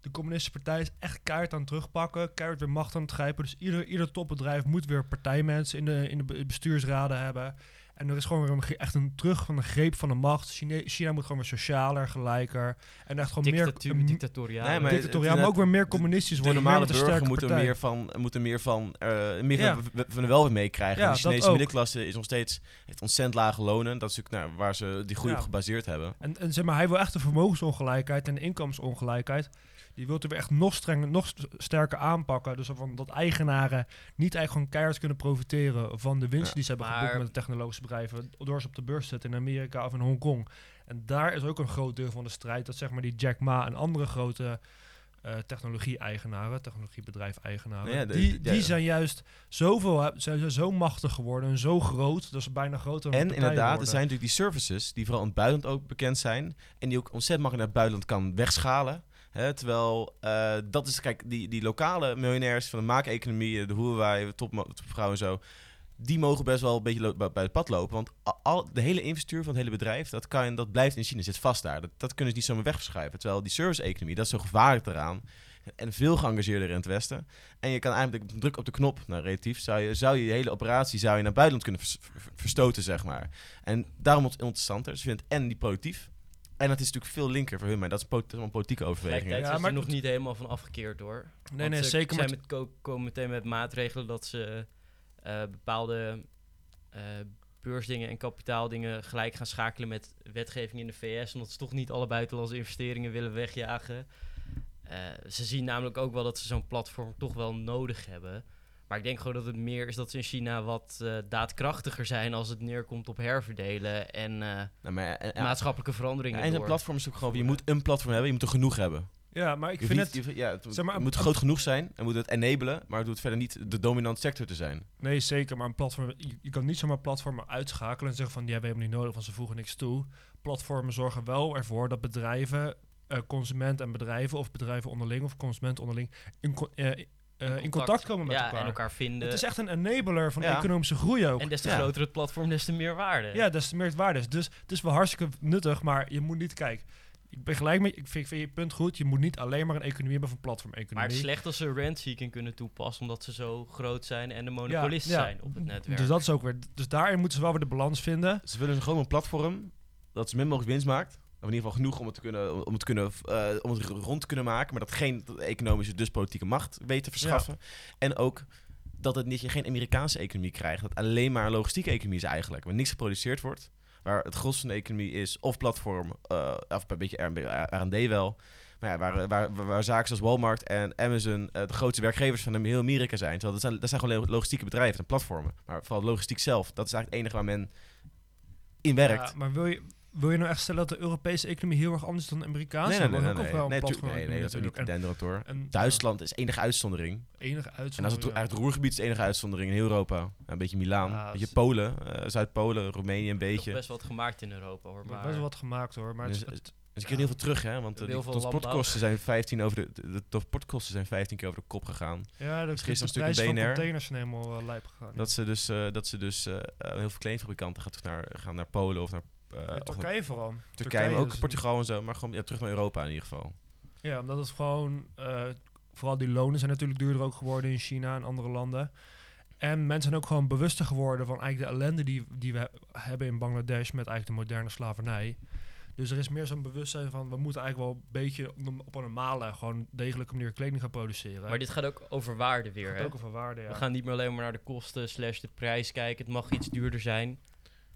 [SPEAKER 3] de communistische partij is echt keihard aan het terugpakken. Keihard weer macht aan het grijpen. Dus ieder, ieder topbedrijf moet weer partijmensen in de, in de be- bestuursraden hebben. En er is gewoon weer een, echt een terug van de greep van de macht. China, China moet gewoon weer socialer, gelijker. En echt gewoon
[SPEAKER 1] Dictatuur,
[SPEAKER 3] meer...
[SPEAKER 1] dictatoriaal.
[SPEAKER 2] Nee, maar
[SPEAKER 3] dictatoriaal, maar ook weer meer communistisch
[SPEAKER 2] De
[SPEAKER 3] worden. meer
[SPEAKER 2] normale burger moet er meer van, moet er meer van, eh, meer
[SPEAKER 3] Ja.
[SPEAKER 2] van, de welvaart meekrijgen.
[SPEAKER 3] Ja,
[SPEAKER 2] de Chinese middenklasse is nog steeds heeft ontzettend lage lonen. Dat is natuurlijk nou, waar ze die groei
[SPEAKER 3] Ja.
[SPEAKER 2] op gebaseerd hebben.
[SPEAKER 3] En, en zeg maar, hij wil echt de vermogensongelijkheid en de inkomensongelijkheid. Die wil er weer echt nog strenger, nog st- sterker aanpakken. Dus van dat eigenaren niet eigenlijk gewoon keihard kunnen profiteren van de winst
[SPEAKER 2] Ja,
[SPEAKER 3] die ze hebben
[SPEAKER 1] maar-
[SPEAKER 3] geboekt met de technologische bedrijven. Door ze op de beurs te zetten in Amerika of in Hongkong. En daar is ook een groot deel van de strijd. Dat zeg maar die Jack Ma en andere grote eh, technologie-eigenaren, technologiebedrijf-eigenaren.
[SPEAKER 2] Ja, de-
[SPEAKER 3] die, die
[SPEAKER 2] ja.
[SPEAKER 3] zijn juist zoveel, zijn ze zo machtig geworden en zo groot. Dat ze bijna groter dan
[SPEAKER 2] En inderdaad, er zijn natuurlijk die services die vooral in het buitenland ook bekend zijn. En die ook ontzettend makkelijk naar het buitenland kan wegschalen. Terwijl eh, dat is, kijk, die, die lokale miljonairs van de maakeconomie, de Huawei, top, topvrouw en zo. Die mogen best wel een beetje bij het pad lopen. Want al, de hele infrastructuur van het hele bedrijf, dat, kan, dat blijft in China, zit vast daar. Dat, kunnen ze niet zomaar wegverschuiven. Terwijl die service-economie, dat is zo gevaarlijk eraan. En veel geëngageerder in het Westen. En je kan eigenlijk druk op de knop, nou relatief, zou je, zou je je hele operatie zou je naar buitenland kunnen vers- ver- verstoten, zeg maar. En daarom is het interessanter. Ze vinden het en die productief. En dat is natuurlijk veel linker voor hun, maar dat is, dat is een politieke overweging.
[SPEAKER 1] Tegelijkertijd
[SPEAKER 3] Ja, maar
[SPEAKER 1] er nog niet helemaal van afgekeerd hoor.
[SPEAKER 3] Nee,
[SPEAKER 1] Want
[SPEAKER 3] nee,
[SPEAKER 1] ze
[SPEAKER 3] zeker.
[SPEAKER 1] met, ko- komen meteen met maatregelen dat ze eh, bepaalde eh, beursdingen en kapitaaldingen gelijk gaan schakelen met wetgeving in de VS, omdat ze toch niet alle buitenlandse investeringen willen wegjagen. Eh, ze zien namelijk ook wel dat ze zo'n platform toch wel nodig hebben. Maar ik denk gewoon dat het meer is dat ze in China wat eh, daadkrachtiger zijn als het neerkomt op herverdelen en eh,
[SPEAKER 2] Nou, maar, en, en,
[SPEAKER 1] maatschappelijke veranderingen.
[SPEAKER 2] en een
[SPEAKER 1] door.
[SPEAKER 2] platform is ook gewoon, je moet een platform hebben, je moet er genoeg hebben.
[SPEAKER 3] Ja, maar ik
[SPEAKER 2] Je
[SPEAKER 3] vind het...
[SPEAKER 2] je- ja, het
[SPEAKER 3] zeg maar,
[SPEAKER 2] het moet
[SPEAKER 3] een-
[SPEAKER 2] groot genoeg zijn en moet het enabelen, maar het doet verder niet de dominante sector te zijn.
[SPEAKER 3] Nee, zeker. Maar een platform, je, je kan niet zomaar platformen uitschakelen en zeggen van... ja, we hebben niet nodig, want ze voegen niks toe. Platformen zorgen wel ervoor dat bedrijven, eh consument en bedrijven... of bedrijven onderling of consumenten onderling... in, eh, in contact komen met
[SPEAKER 1] ja,
[SPEAKER 3] elkaar.
[SPEAKER 1] en elkaar vinden.
[SPEAKER 3] Het is echt een enabler van
[SPEAKER 2] Ja.
[SPEAKER 3] economische groei ook.
[SPEAKER 1] En des te
[SPEAKER 2] Ja.
[SPEAKER 1] groter het platform, des te meer waarde.
[SPEAKER 3] ja, des te meer het waarde is. Dus het is wel hartstikke nuttig, maar je moet niet... Kijk, ik ben gelijk met je. Ik vind, je punt goed. Je moet niet alleen maar een economie hebben van
[SPEAKER 1] Maar
[SPEAKER 3] platform-economie.
[SPEAKER 1] het is slecht als ze rent-seeking kunnen toepassen, omdat ze zo groot zijn en de monopolist
[SPEAKER 3] Ja, ja.
[SPEAKER 1] zijn op het netwerk.
[SPEAKER 3] Dus dat is ook weer... Dus daarin moeten ze wel weer de balans vinden.
[SPEAKER 2] Ze willen gewoon een platform dat zo min mogelijk winst maakt. In ieder geval genoeg om het, te kunnen, om het, kunnen, eh, om het rond te kunnen maken. Maar dat geen economische, dus politieke macht weet te verschaffen. En ook dat het niet, je geen Amerikaanse economie krijgt. Dat alleen maar een logistieke economie is eigenlijk. Waar niks geproduceerd wordt. Waar het gros van de economie is of platform, eh, of een beetje R&D wel. Maar ja, waar, waar, waar, zaken zoals Walmart en Amazon eh, de grootste werkgevers van heel Amerika zijn. Terwijl dat zijn, dat zijn gewoon logistieke bedrijven en platformen. Maar vooral logistiek zelf, dat is eigenlijk het enige waar men in werkt.
[SPEAKER 3] Ja, maar wil je, wil je nou echt stellen dat de Europese economie heel erg anders is dan de Amerikaanse?
[SPEAKER 2] Nee, nee, nee, nee,
[SPEAKER 3] ook
[SPEAKER 2] nee,
[SPEAKER 3] wel
[SPEAKER 2] nee, nee, nee, dat is
[SPEAKER 3] natuurlijk.
[SPEAKER 2] niet denderend hoor.
[SPEAKER 3] En,
[SPEAKER 2] Duitsland is enige uitzondering.
[SPEAKER 3] enige
[SPEAKER 2] En als het,
[SPEAKER 3] uitzondering.
[SPEAKER 2] uit het Roergebied is enige uitzondering in heel Europa. Een beetje Milaan,
[SPEAKER 3] Ja,
[SPEAKER 2] een beetje Polen, eh, Zuid-Polen, Roemenië een beetje.
[SPEAKER 1] best wat gemaakt in Europa hoor.
[SPEAKER 3] Er
[SPEAKER 1] Maar
[SPEAKER 3] best wel wat gemaakt hoor. Maar het,
[SPEAKER 2] Dus-
[SPEAKER 3] het-
[SPEAKER 2] Dus ik kreeg heel veel terug, hè? Want eh, de transportkosten zijn 15 over de, de, de transportkosten zijn 15 keer over de kop gegaan.
[SPEAKER 3] ja, de,
[SPEAKER 2] gisteren een stuk BNR.
[SPEAKER 3] containers zijn helemaal uh, lijp gegaan.
[SPEAKER 2] Dat ze dus, eh, dat ze dus eh, eh, heel veel kledingfabrikanten gaan, naar, gaan naar Polen of naar, eh, of
[SPEAKER 3] Turkije vooral.
[SPEAKER 2] Turkije, maar ook
[SPEAKER 3] is-
[SPEAKER 2] Portugal en zo. Maar gewoon ja, terug naar Europa in ieder geval.
[SPEAKER 3] Ja, omdat het gewoon... eh, vooral die lonen zijn natuurlijk duurder ook geworden in China en andere landen. En mensen zijn ook gewoon bewuster geworden van eigenlijk de ellende die, die we hebben in Bangladesh met eigenlijk de moderne slavernij. Dus er is meer zo'n bewustzijn van we moeten eigenlijk wel een beetje op een- op een normale, gewoon degelijke manier kleding gaan produceren.
[SPEAKER 1] Maar dit gaat ook over waarde weer.
[SPEAKER 3] gaat
[SPEAKER 1] Hè?
[SPEAKER 3] ook over waarde, ja.
[SPEAKER 1] We gaan niet meer alleen maar naar de kosten slash de prijs kijken. Het mag iets duurder zijn.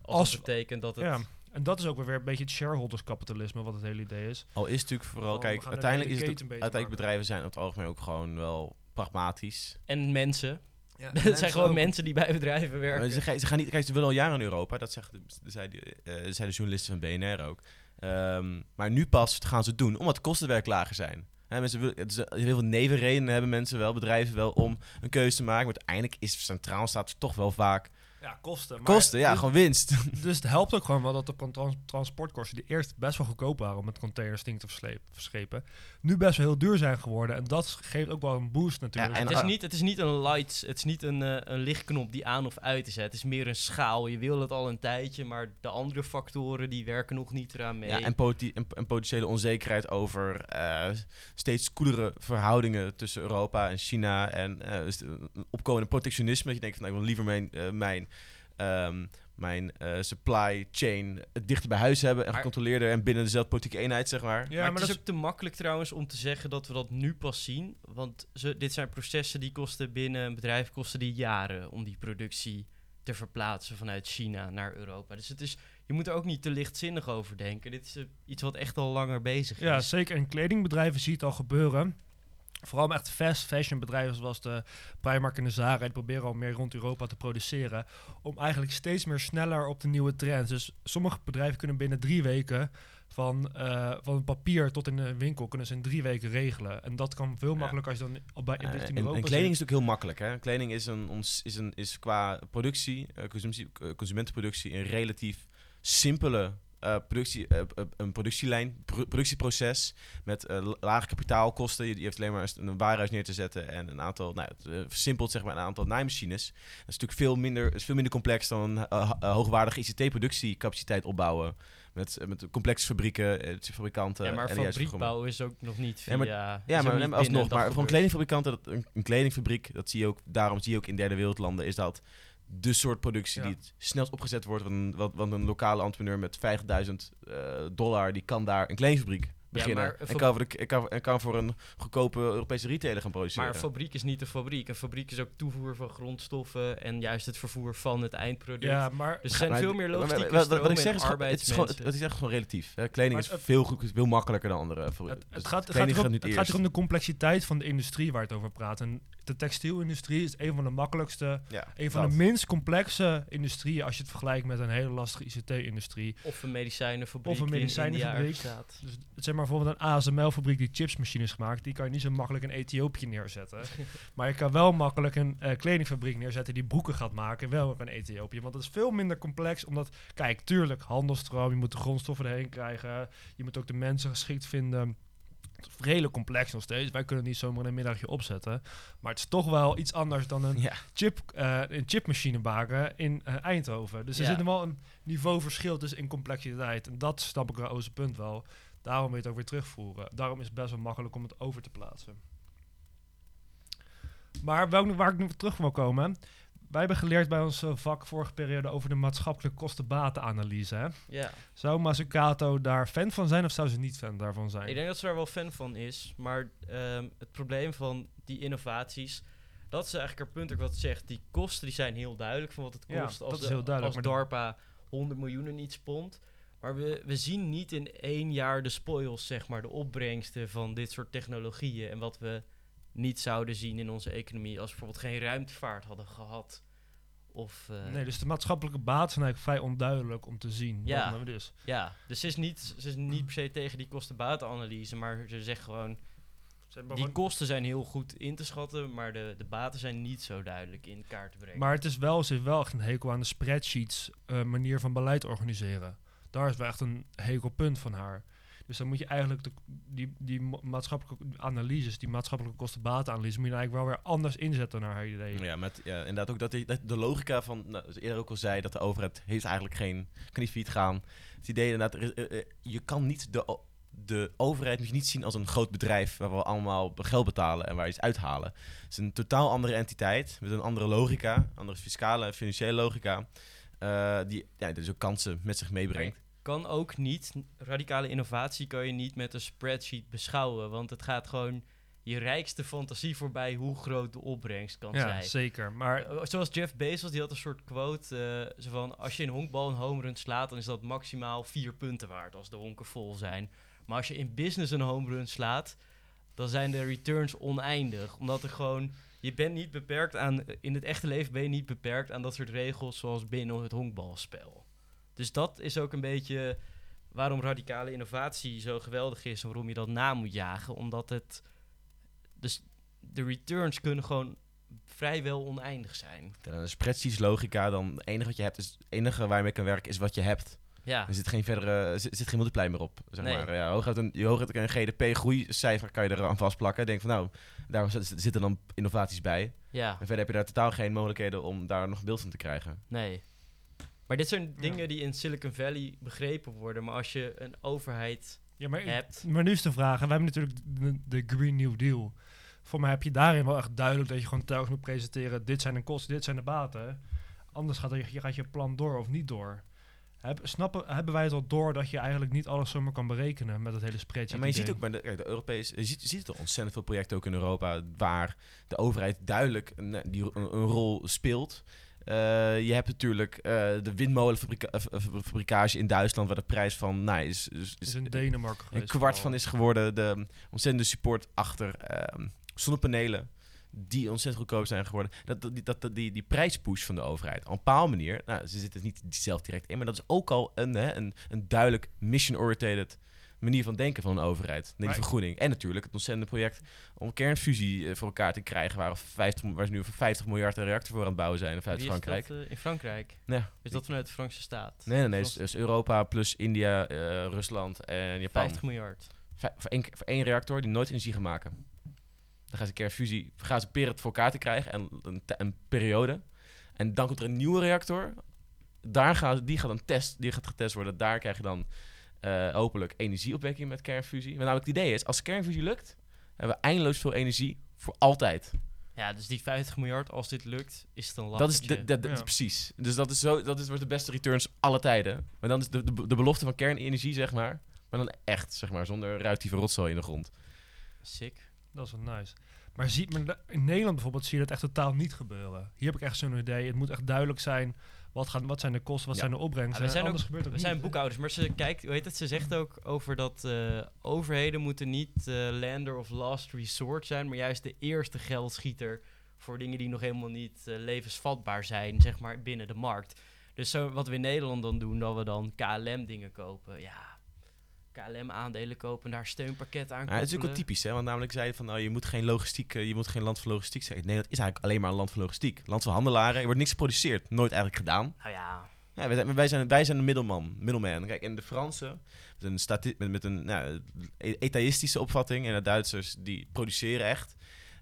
[SPEAKER 1] Als,
[SPEAKER 3] Als-
[SPEAKER 1] het betekent dat het...
[SPEAKER 3] Ja, en dat is ook weer een beetje het shareholders-kapitalisme, wat het hele idee is.
[SPEAKER 2] Al is het natuurlijk vooral, kijk, uiteindelijk, is het, uiteindelijk
[SPEAKER 3] maken.
[SPEAKER 2] bedrijven zijn op het algemeen ook gewoon wel pragmatisch.
[SPEAKER 1] En mensen.
[SPEAKER 3] Ja,
[SPEAKER 1] het zijn gewoon mensen die bij bedrijven
[SPEAKER 2] Maar
[SPEAKER 1] werken.
[SPEAKER 2] Ze, gaan- ze gaan niet, kijk, ze willen al jaren in Europa, dat zeggen de, de, zei de, eh, journalisten van BNR ook. Ehm, maar nu pas gaan ze het doen, omdat de kostenwerk lager zijn. Hè, mensen willen, het is, heel veel nevenredenen hebben mensen wel, bedrijven wel, om een keuze te maken. Maar uiteindelijk is centraal staat toch wel vaak
[SPEAKER 3] Ja, kosten. Maar
[SPEAKER 2] kosten, ja,
[SPEAKER 3] dus,
[SPEAKER 2] gewoon winst.
[SPEAKER 3] Dus het helpt ook gewoon wel dat de trans- transportkosten, die eerst best wel goedkoop waren om met containers dingen te verschepen, nu best wel heel duur zijn geworden. En dat geeft ook wel een boost natuurlijk.
[SPEAKER 2] en-
[SPEAKER 1] Het is, niet, het is niet een lights, het is niet een, eh, een lichtknop die aan of uit is. Hè. Het is meer een schaal. Je wil het al een tijdje, maar de andere factoren die werken nog niet eraan mee.
[SPEAKER 2] Ja, en, politi- en, en potentiële onzekerheid over eh, steeds koelere verhoudingen tussen Europa en China. En eh, een opkomende protectionisme. Dat je denkt van nou, ik wil liever mijn, eh, mijn, ehm, mijn eh, supply chain dichter bij huis hebben. En gecontroleerder en binnen dezelfde politieke eenheid, zeg maar.
[SPEAKER 3] Ja,
[SPEAKER 1] maar,
[SPEAKER 3] maar
[SPEAKER 1] het is
[SPEAKER 3] dat
[SPEAKER 1] ook te makkelijk trouwens om te zeggen dat we dat nu pas zien. Want ze, dit zijn processen die kosten binnen een bedrijf kosten die jaren om die productie te verplaatsen vanuit China naar Europa. Dus het is, je moet er ook niet te lichtzinnig over denken. Dit is eh, iets wat echt al langer bezig
[SPEAKER 3] Ja,
[SPEAKER 1] is.
[SPEAKER 3] zeker. En kledingbedrijven zie je het al gebeuren. Vooral echt fast fashion bedrijven zoals de Primark en de Zara. Die proberen al meer rond Europa te produceren. Om eigenlijk steeds meer sneller op de nieuwe trends. Dus sommige bedrijven kunnen binnen drie weken van, eh, van papier tot in de winkel kunnen ze in drie weken regelen. En dat kan veel
[SPEAKER 2] Ja.
[SPEAKER 3] makkelijker als je dan bij in
[SPEAKER 2] en,
[SPEAKER 3] in
[SPEAKER 2] en
[SPEAKER 3] Europa
[SPEAKER 2] kleding is natuurlijk heel makkelijk. Hè? Kleding is, een, ons, is, een, is qua productie, eh, consumptie, eh, consumentenproductie, een relatief simpele eh, productie, eh, eh, een productielijn, pro- productieproces met la- lage kapitaalkosten. Je, je heeft alleen maar een, warenhuis neer te zetten en een aantal, nou, het, versimpeld zeg maar, een aantal naaimachines. Dat is natuurlijk veel minder, is veel minder complex dan een hoogwaardige ICT-productiecapaciteit opbouwen. Met, met complexe fabrieken, fabrikanten.
[SPEAKER 1] Ja, maar
[SPEAKER 2] en de juiste
[SPEAKER 1] fabriek bouwen is ook nog niet via...
[SPEAKER 2] Ja, maar- ja, maar, alsnog, maar voor een
[SPEAKER 1] gebeurd.
[SPEAKER 2] kledingfabrikant, dat, een, een kledingfabriek, dat zie je ook, daarom zie je ook in derde wereldlanden, is dat de soort productie
[SPEAKER 3] Ja.
[SPEAKER 2] die het snelst opgezet wordt. Want een, wat, want een lokale entrepreneur met 50.000 eh, dollar, die kan daar een kledingfabriek beginnen. en, kan voor de, en, kan, en kan voor een goedkope Europese retailer gaan produceren.
[SPEAKER 1] Maar een fabriek is niet een fabriek. Een fabriek is ook toevoer van grondstoffen en juist het vervoer van het eindproduct.
[SPEAKER 3] Ja, maar
[SPEAKER 1] Dus er zijn
[SPEAKER 2] Maar-
[SPEAKER 1] veel meer logistieke
[SPEAKER 2] wat, ik
[SPEAKER 1] stromen
[SPEAKER 2] zeg is, het is gewoon, het, het is echt gewoon relatief. hè. Kleding
[SPEAKER 3] Maar
[SPEAKER 2] is
[SPEAKER 3] het-
[SPEAKER 2] veel, goed, veel makkelijker dan andere. voor-
[SPEAKER 3] Het,
[SPEAKER 2] dus
[SPEAKER 3] het, gaat, het, gaat erom,
[SPEAKER 2] gaat niet
[SPEAKER 3] het gaat hier om de complexiteit van de industrie waar het over praat. En de textielindustrie is een van de makkelijkste,
[SPEAKER 2] Ja,
[SPEAKER 3] een van
[SPEAKER 2] dat.
[SPEAKER 3] de minst complexe industrieën als je het vergelijkt met een hele lastige ICT-industrie.
[SPEAKER 1] Of een medicijnenfabriek
[SPEAKER 3] Of een medicijnenfabriek.
[SPEAKER 1] in.
[SPEAKER 3] Dus zeg maar bijvoorbeeld een ASML-fabriek die chipsmachines maakt, die kan je niet zo makkelijk in Ethiopië neerzetten. maar je kan wel makkelijk een eh, kledingfabriek neerzetten die broeken gaat maken, wel in Ethiopië. Want dat is veel minder complex, omdat, kijk, tuurlijk, handelstroom, je moet de grondstoffen erheen krijgen, je moet ook de mensen geschikt vinden. Redelijk complex nog steeds. Wij kunnen het niet zomaar een middagje opzetten. Maar het is toch wel iets anders dan een,
[SPEAKER 2] Ja.
[SPEAKER 3] chip, eh, een chipmachine maken in eh, Eindhoven. Dus er
[SPEAKER 1] Ja.
[SPEAKER 3] zit wel een niveauverschil tussen in complexiteit. En dat snap ik wel Oze punt wel. Daarom wil je het ook weer terugvoeren. Daarom is het best wel makkelijk om het over te plaatsen. Maar welk, waar ik nu terug wil komen. Wij hebben geleerd bij ons eh, vak vorige periode over de maatschappelijke kosten-batenanalyse. hè.
[SPEAKER 1] Ja,
[SPEAKER 3] Zou Mazzucato daar fan van zijn of zou ze niet fan daarvan zijn?
[SPEAKER 1] ik denk dat ze daar wel fan van is. Maar ehm, het probleem van die innovaties... Dat is eigenlijk haar punt ook wat ze zegt. Die kosten die zijn heel duidelijk van wat het kost als, de- als DARPA 100 miljoen niet spont. Maar we, we zien niet in één jaar de spoils, zeg maar, de opbrengsten van dit soort technologieën. En wat we niet zouden zien in onze economie als we bijvoorbeeld geen ruimtevaart hadden gehad. Of, eh,
[SPEAKER 3] Nee, dus de maatschappelijke baten zijn eigenlijk vrij onduidelijk om te zien.
[SPEAKER 1] Ja.
[SPEAKER 3] Nou dus.
[SPEAKER 1] Ja, dus ze is, niet, ze is niet per se tegen die kosten-batenanalyse, maar ze zegt gewoon...
[SPEAKER 3] Ze
[SPEAKER 1] Die
[SPEAKER 3] gewoon-
[SPEAKER 1] kosten zijn heel goed in te schatten, maar de, de baten zijn niet zo duidelijk in kaart te brengen.
[SPEAKER 3] Maar het is wel, ze heeft wel echt een hekel aan de spreadsheets eh, manier van beleid organiseren. Daar is wel echt een hekelpunt van haar. Dus dan moet je eigenlijk de, die, die ma- maatschappelijke analyses, die maatschappelijke kosten-batenanalyse, moet je eigenlijk wel weer anders inzetten naar haar idee.
[SPEAKER 2] Ja, met, ja, inderdaad ook dat, die, de logica van, nou, zoals eerder ook al zei, dat de overheid heeft eigenlijk geen, kan gaan. Het idee inderdaad, er eh, eh, je kan niet de, de overheid moet je niet zien als een groot bedrijf waar we allemaal geld betalen en waar iets uithalen. Het is een totaal andere entiteit met een andere logica, andere fiscale en financiële logica, eh, die ja, dus ook kansen met zich meebrengt.
[SPEAKER 1] Kan ook niet, radicale innovatie kan je niet met een spreadsheet beschouwen, want het gaat gewoon je rijkste fantasie voorbij hoe groot de opbrengst kan
[SPEAKER 3] Ja,
[SPEAKER 1] zijn.
[SPEAKER 3] zeker. Maar
[SPEAKER 1] Eh, Zoals Jeff Bezos, die had een soort quote, eh, zo van, als je in honkbal een home run slaat, dan is dat maximaal vier punten waard als de honken vol zijn. Maar als je in business een home run slaat, dan zijn de returns oneindig. Omdat er gewoon, je bent niet beperkt aan, in het echte leven ben je niet beperkt aan dat soort regels zoals binnen het honkbalspel. Dus dat is ook een beetje waarom radicale innovatie zo geweldig is en waarom je dat na moet jagen. Omdat het, dus de returns kunnen gewoon vrijwel oneindig zijn.
[SPEAKER 2] Een spreadsheets logica, dan het enige wat je hebt, is het enige waar je mee kan werken, is wat je hebt.
[SPEAKER 1] Ja,
[SPEAKER 2] Er zit geen verdere, er zit, geen multiplier meer op. Zeg
[SPEAKER 1] Nee.
[SPEAKER 2] maar. Ja, hooguit een, je hooguit een GDP-groeicijfer kan je eraan vastplakken. Denk van nou, daar zit- zitten dan innovaties bij.
[SPEAKER 1] ja,
[SPEAKER 2] En verder heb je daar totaal geen mogelijkheden om daar nog een beeld van te krijgen.
[SPEAKER 1] nee. Maar dit zijn
[SPEAKER 3] Ja.
[SPEAKER 1] dingen die in Silicon Valley begrepen worden. Maar als je een overheid
[SPEAKER 3] Ja, maar,
[SPEAKER 1] hebt...
[SPEAKER 3] maar nu is de vraag, en we hebben natuurlijk de, de Green New Deal. Voor mij heb je daarin wel echt duidelijk dat je gewoon telkens moet presenteren, dit zijn de kosten, dit zijn de baten. Anders gaat, er, gaat je plan door of niet door. Heb, snappen, hebben wij het al door dat je eigenlijk niet alles zomaar kan berekenen met het hele spreadsheet
[SPEAKER 2] Ja, maar je ziet ook bij de, Europese, je ziet, je ziet er ontzettend veel projecten ook in Europa waar de overheid duidelijk een, die, een, een rol speelt. Eh, je hebt natuurlijk eh, de windmolenfabrikage in Duitsland, waar de prijs van nou, is, is,
[SPEAKER 3] is
[SPEAKER 2] is
[SPEAKER 3] in Denemarken
[SPEAKER 2] een kwart van is geworden. De ontzettende support achter ehm, zonnepanelen. Die ontzettend goedkoop zijn geworden. Dat, dat, die, dat, dat- die, die prijspush van de overheid. Op een bepaalde manier. Nou, ze zitten niet zelf direct in. Maar dat is ook al een, hè, een, een duidelijk mission-oriented manier van denken van een overheid. Nee, die vergroening. En natuurlijk het ontzettende project om kernfusie eh, voor elkaar te krijgen. Waar, 50, waar ze nu voor 50 miljard een reactor voor aan het bouwen zijn.
[SPEAKER 1] Wie is
[SPEAKER 2] Frankrijk.
[SPEAKER 1] dat, eh, in Frankrijk.
[SPEAKER 2] Ja.
[SPEAKER 1] Is dat vanuit de Franse staat?
[SPEAKER 2] Nee, nee, nee.
[SPEAKER 1] Frans-
[SPEAKER 2] Het is, is Europa plus India, eh, Rusland en Japan.
[SPEAKER 1] 50 miljard.
[SPEAKER 2] Vij- voor, één, voor één reactor die nooit energie gaat maken. Dan gaan ze een keer fusie, gaan ze proberen het voor elkaar te krijgen en een, een periode. En dan komt er een nieuwe reactor. Daar gaat, die gaat dan test, die gaat getest worden. Daar krijg je dan eh, hopelijk energieopwekking met kernfusie. Maar namelijk het idee is, als kernfusie lukt, hebben we eindeloos veel energie voor altijd.
[SPEAKER 1] Ja, dus die 50 miljard, als dit lukt, is het een
[SPEAKER 2] Dat is, de, de- de-
[SPEAKER 3] Ja.
[SPEAKER 2] precies. Dus dat is, zo, dat is wordt de beste returns alle tijden. Maar dan is de, de, de belofte van kernenergie, zeg maar, Maar dan echt, zeg maar, zonder ruitieve rotzooi in de grond.
[SPEAKER 1] Sick.
[SPEAKER 3] Dat is wel nice. Maar ziet men, in Nederland bijvoorbeeld zie je dat echt totaal niet gebeuren. Hier heb ik echt zo'n idee. Het moet echt duidelijk zijn. Wat, gaan, wat zijn de kosten, wat
[SPEAKER 2] Ja.
[SPEAKER 3] zijn de opbrengsten.
[SPEAKER 1] We zijn ook- We zijn boekhouders, maar ze kijkt, hoe heet het? Ze zegt ook over dat eh, overheden moeten niet eh lander of last resort zijn, maar juist de eerste geldschieter voor dingen die nog helemaal niet eh, levensvatbaar zijn, zeg maar binnen de markt. Dus zo, wat we in Nederland dan doen, dat we dan KLM dingen kopen. Ja, KLM aandelen kopen, daar steunpakket aan
[SPEAKER 2] Ja, het is ook wel typisch, hè? Want namelijk zei je van, nou, je moet geen logistiek, je moet geen land voor logistiek zijn. Nee, dat is eigenlijk alleen maar een land voor logistiek. Land voor handelaren, er wordt niks geproduceerd. Nooit eigenlijk gedaan.
[SPEAKER 1] Nou ja,
[SPEAKER 2] Ja, wij, zijn, wij, zijn, wij zijn de middelman, middelman. Kijk, en de Fransen, met een, stati- met, met een nou, e- etaïstische opvatting, en de Duitsers, die produceren echt,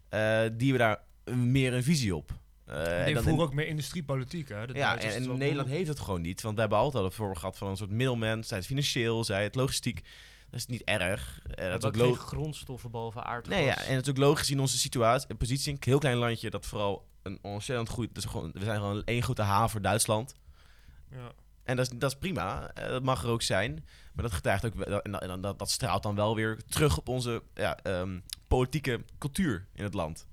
[SPEAKER 2] eh, die hebben daar meer een visie op. Eh, en
[SPEAKER 3] Die
[SPEAKER 2] dan-
[SPEAKER 3] voeren ook meer industriepolitiek. Hè? De
[SPEAKER 2] ja, en, en Nederland heeft het gewoon niet. Want we hebben altijd al voor gehad van een soort middelman. Zij het financieel, zij het logistiek. Dat is niet erg. Eh,
[SPEAKER 1] we
[SPEAKER 2] dat is
[SPEAKER 1] hebben
[SPEAKER 2] ook
[SPEAKER 1] grondstoffen behalve aardgas.
[SPEAKER 2] Nee, ja, en het is ook logisch in onze situatie, positie. Een heel klein landje dat vooral een ontzettend goed... Dus gewoon, we zijn gewoon één grote haven voor Duitsland.
[SPEAKER 3] Ja.
[SPEAKER 2] En dat is, dat is prima. eh, dat mag er ook zijn. Maar dat getuigt ook... En, dat, en dat, dat straalt dan wel weer terug op onze ja, ehm, politieke cultuur in het land.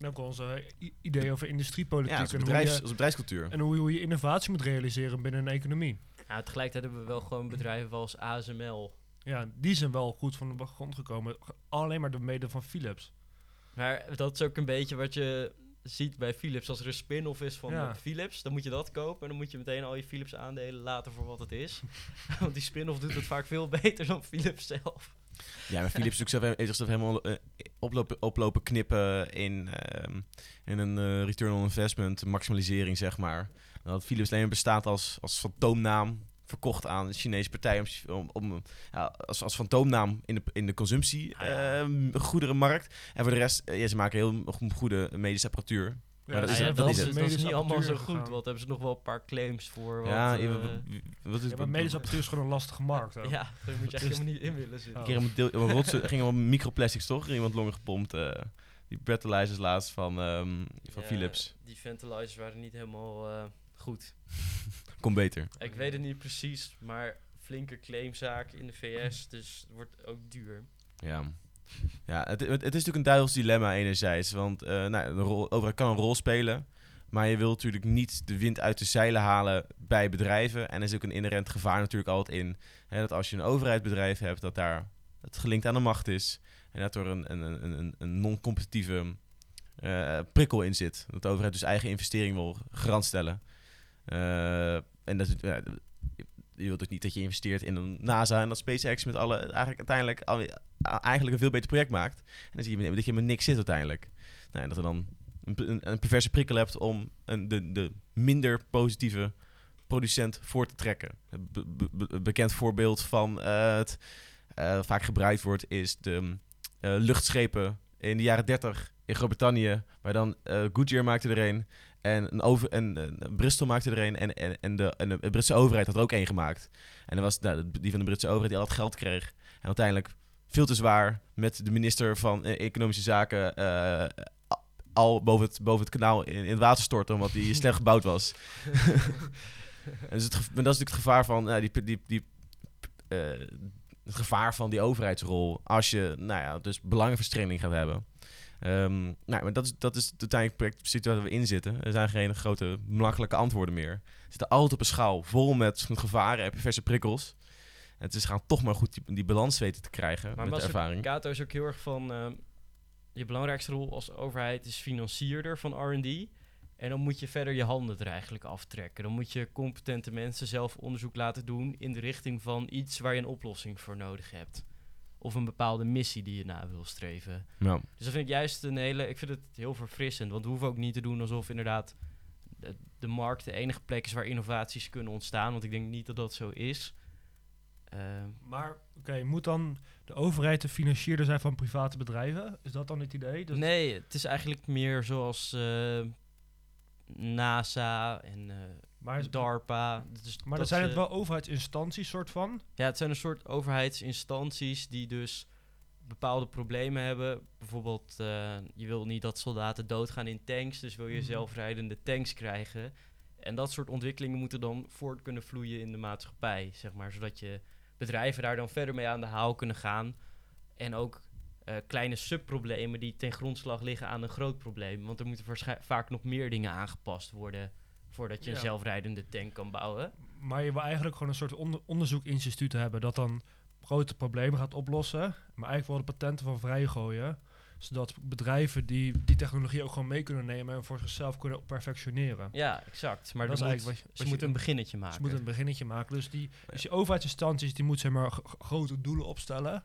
[SPEAKER 3] En ook onze i- idee over industriepolitiek.
[SPEAKER 2] Ja,
[SPEAKER 3] en, hoe
[SPEAKER 2] bedrijfs,
[SPEAKER 3] je,
[SPEAKER 2] onze bedrijfscultuur.
[SPEAKER 3] en hoe, hoe je innovatie moet realiseren binnen een economie.
[SPEAKER 1] Nou, tegelijkertijd hebben we wel gewoon bedrijven als ASML.
[SPEAKER 3] Ja, die zijn wel goed van de grond gekomen. Alleen maar door mede van Philips.
[SPEAKER 1] Maar dat is ook een beetje wat je ziet bij Philips. Als er een spin-off is van
[SPEAKER 3] Ja.
[SPEAKER 1] eh, Philips, dan moet je dat kopen. En dan moet je meteen al je Philips aandelen laten voor wat het is. Want die spin-off doet het vaak veel beter dan Philips zelf.
[SPEAKER 2] Ja, maar Philips heeft zichzelf, heeft zichzelf helemaal eh, oplopen, oplopen knippen in, ehm, in een eh, return on investment, maximalisering zeg maar. Dat Philips alleen maar bestaat als, als fantoomnaam, verkocht aan een Chinese partij om, om, ja, als, als fantoomnaam in de, in de consumptie
[SPEAKER 1] Ah,
[SPEAKER 2] ehm, goederenmarkt. En voor de rest, eh, ja, ze maken heel go- goede medische apparatuur.
[SPEAKER 3] Ja,
[SPEAKER 2] dat is
[SPEAKER 1] ja,
[SPEAKER 2] het,
[SPEAKER 1] dat,
[SPEAKER 2] dat is het.
[SPEAKER 1] niet allemaal zo goed, want hebben ze nog wel een paar claims voor. Wat,
[SPEAKER 2] ja, je- wat is
[SPEAKER 3] Ja, maar medische apparatuur is gewoon een lastige markt. Ook.
[SPEAKER 1] ja, daar moet je echt helemaal niet in willen zitten.
[SPEAKER 3] Oh.
[SPEAKER 2] Een keer een deel, een rotse, gingen wel microplastics toch? Er iemand longen gepompt. eh, die breathalyzers laatst van, ehm, van
[SPEAKER 1] Ja,
[SPEAKER 2] Philips.
[SPEAKER 1] Die ventilizers waren niet helemaal eh, goed.
[SPEAKER 2] Komt beter.
[SPEAKER 1] Ik weet het niet precies, maar flinke claimzaak in de VS, dus het wordt ook duur.
[SPEAKER 2] Ja. Ja, het, het, is natuurlijk een duivels dilemma enerzijds. Want eh nou, de rol, overheid kan een rol spelen. Maar je wilt natuurlijk niet de wind uit de zeilen halen bij bedrijven. En er is ook een inherent gevaar natuurlijk altijd in. Hè, dat als je een overheidsbedrijf hebt, dat daar het gelinkt aan de macht is. En dat er een, een, een, een, non-competitieve eh, prikkel in zit. Dat de overheid dus eigen investering wil garant stellen. Eh, en dat je wilt dus niet dat je investeert in een NASA en dat SpaceX met alle eigenlijk uiteindelijk al- eigenlijk een veel beter project maakt. En dan zie je dat je met niks zit uiteindelijk. Nou, en dat er dan een, een, perverse prikkel hebt om een, de, de minder positieve producent voor te trekken. Bekend voorbeeld van eh, het eh, vaak gebruikt wordt is de eh, luchtschepen in de jaren 30 in Groot-Brittannië, waar dan Goodyear maakte er een en, een over, en Bristol maakte er een en, en, en, de, en de Britse overheid had er ook één gemaakt. En dat was nou, die van de Britse overheid die al het geld kreeg. En uiteindelijk veel te zwaar met de minister van eh, Economische Zaken eh, al boven het, boven het kanaal in, in het water storten, omdat die slecht gebouwd was. en dus het, dat is natuurlijk het gevaar van nou, die, die, die, eh, het gevaar van die overheidsrol als je nou ja, dus belangenverstrengeling gaat hebben. Ehm, nou, maar dat is, dat is uiteindelijk project situatie waar we in zitten. Er zijn geen grote makkelijke antwoorden meer. We zitten altijd op een schaal vol met gevaren en perverse prikkels. En het is gaan toch maar goed die, die balans weten te krijgen
[SPEAKER 1] Maar
[SPEAKER 2] met de ervaring.
[SPEAKER 1] Kato is ook heel erg van... ehm, je belangrijkste rol als overheid is financierder van R&D. En dan moet je verder je handen er eigenlijk aftrekken. Dan moet je competente mensen zelf onderzoek laten doen... in de richting van iets waar je een oplossing voor nodig hebt. Of een bepaalde missie die je na wil streven.
[SPEAKER 2] Ja.
[SPEAKER 1] Dus dat vind ik juist een hele... Ik vind het heel verfrissend. Want we hoeven ook niet te doen alsof inderdaad... De, de markt de enige plek is waar innovaties kunnen ontstaan. Want ik denk niet dat dat zo is. Ehm,
[SPEAKER 3] Maar oké, moet dan de overheid de financierder zijn van private bedrijven? Is dat dan het idee? Dus
[SPEAKER 1] Nee, het is eigenlijk meer zoals eh, NASA en eh,
[SPEAKER 3] maar
[SPEAKER 1] DARPA. Dus
[SPEAKER 3] maar dan
[SPEAKER 1] dat
[SPEAKER 3] zijn
[SPEAKER 1] ze-
[SPEAKER 3] het wel overheidsinstanties, soort van.
[SPEAKER 1] Ja, het zijn een soort overheidsinstanties die dus bepaalde problemen hebben. Bijvoorbeeld, eh, je wil niet dat soldaten doodgaan in tanks, dus wil je
[SPEAKER 3] Mhm.
[SPEAKER 1] zelfrijdende tanks krijgen. En dat soort ontwikkelingen moeten dan voort kunnen vloeien in de maatschappij, zeg maar. Zodat je bedrijven daar dan verder mee aan de haal kunnen gaan. En ook eh, kleine subproblemen die ten grondslag liggen aan een groot probleem. Want er moeten vaak nog meer dingen aangepast worden voordat je
[SPEAKER 3] Ja.
[SPEAKER 1] een zelfrijdende tank kan bouwen.
[SPEAKER 3] Maar je wil eigenlijk gewoon een soort onder onderzoekinstituut hebben dat dan grote problemen gaat oplossen. Maar eigenlijk wel de patenten van vrijgooien. Zodat bedrijven die die technologie ook gewoon mee kunnen nemen en voor zichzelf kunnen perfectioneren.
[SPEAKER 1] Ja, exact. Maar
[SPEAKER 3] Dat is
[SPEAKER 1] moet-
[SPEAKER 3] eigenlijk wat je- wat
[SPEAKER 1] ze moeten een beginnetje maken.
[SPEAKER 3] Ze moeten een beginnetje maken. Dus die, dus die overheidsinstanties die moeten zeg maar grote doelen opstellen.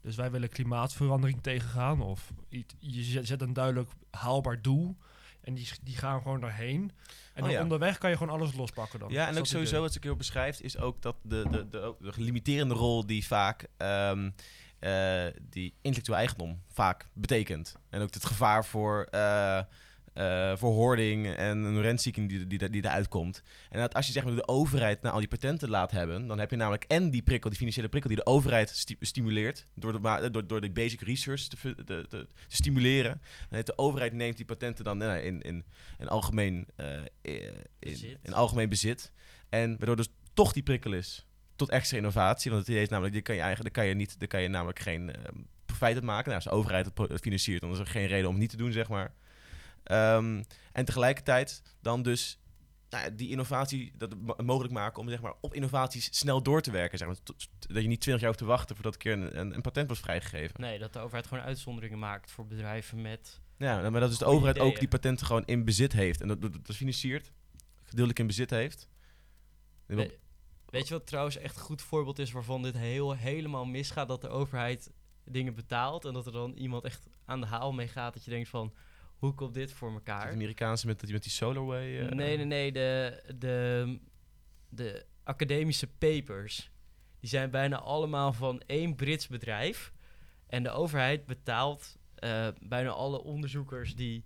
[SPEAKER 3] Dus wij willen klimaatverandering tegengaan. Of iets- je zet een duidelijk haalbaar doel. En die, die gaan gewoon daarheen. En
[SPEAKER 2] Oh
[SPEAKER 3] dan
[SPEAKER 2] ja.
[SPEAKER 3] onderweg kan je gewoon alles lospakken dan.
[SPEAKER 2] Ja, en ook sowieso wat ik heel beschrijft, is ook dat de, de, de limiterende rol die vaak ehm, eh, die intellectueel eigendom vaak betekent. En ook het gevaar voor, eh eh, voor hoarding en een rentzieking die, die, die eruit komt. En dat als je zeg maar de overheid naar al die patenten laat hebben, dan heb je namelijk en die prikkel, die financiële prikkel die de overheid sti- stimuleert door de, door, door de basic research te, te, te, te stimuleren. De overheid neemt die patenten dan eh, in, in, in algemeen eh, in,
[SPEAKER 1] Bezit.
[SPEAKER 2] in algemeen bezit. En waardoor dus toch die prikkel is tot extra innovatie. Want het idee is namelijk, die kan je eigenlijk, daar kan je, niet, daar kan je namelijk geen eh, profijt uit maken. Nou, als de overheid het financiert, dan is er geen reden om het niet te doen, zeg maar. Ehm, en tegelijkertijd dan dus nou ja, die innovatie dat mogelijk maken om zeg maar, op innovaties snel door te werken. Zeg maar. Dat je niet twintig jaar hoeft te wachten voordat een keer een, een, een patent wordt vrijgegeven.
[SPEAKER 1] Nee, dat de overheid gewoon uitzonderingen maakt voor bedrijven met...
[SPEAKER 2] Ja, nou, maar dat is de overheid ook die patenten gewoon in bezit heeft. En dat, dat, dat financiert, gedeeltelijk in bezit heeft.
[SPEAKER 1] We- weet je wat trouwens echt een goed voorbeeld is waarvan dit heel, helemaal misgaat? Dat de overheid dingen betaalt en dat er dan iemand echt aan de haal mee gaat. Dat je denkt van, hoe komt dit voor
[SPEAKER 2] Het
[SPEAKER 1] elkaar?
[SPEAKER 2] Amerikaanse met, met die SolarWay. eh,
[SPEAKER 1] Nee, nee, nee. De, de, de academische papers, die zijn bijna allemaal van één Brits bedrijf. En de overheid betaalt eh, bijna alle onderzoekers die...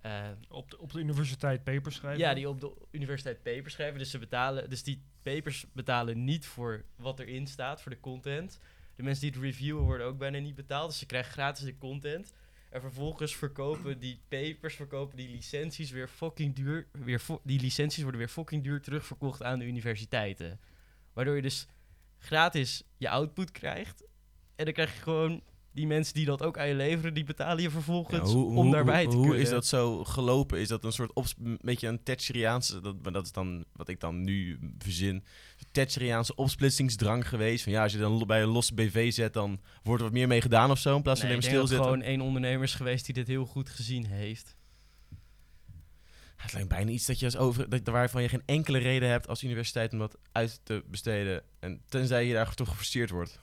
[SPEAKER 1] eh,
[SPEAKER 3] Op de, op de universiteit papers schrijven.
[SPEAKER 1] ja, die op de universiteit papers schrijven. Dus ze betalen, dus die papers betalen niet voor wat erin staat, voor de content. De mensen die het reviewen worden ook bijna niet betaald. Dus ze krijgen gratis de content. En vervolgens verkopen die papers, verkopen die licenties weer fucking duur. Weer die licenties worden weer fucking duur terugverkocht aan de universiteiten. Waardoor je dus gratis je output krijgt. En dan krijg je gewoon die mensen die dat ook aan je leveren, die betalen je vervolgens
[SPEAKER 2] Ja, hoe,
[SPEAKER 1] om
[SPEAKER 2] hoe-
[SPEAKER 1] daarbij
[SPEAKER 2] hoe,
[SPEAKER 1] te
[SPEAKER 2] hoe
[SPEAKER 1] kunnen.
[SPEAKER 2] is dat zo gelopen? Is dat een soort een beetje een Thatcheriaanse, dat, dat is dan wat ik dan nu verzin, Thatcheriaanse opsplitsingsdrang geweest? Van ja, als je dan bij een losse BV zet, dan wordt er wat meer mee gedaan of zo, in plaats van
[SPEAKER 1] Nee,
[SPEAKER 2] alleen maar
[SPEAKER 1] denk dat
[SPEAKER 2] stilzitten.
[SPEAKER 1] gewoon één ondernemer is geweest die dit heel goed gezien heeft.
[SPEAKER 2] Het lijkt bijna iets dat je als over, dat, waarvan je geen enkele reden hebt als universiteit om dat uit te besteden. En tenzij je daar toch gefrustreerd wordt.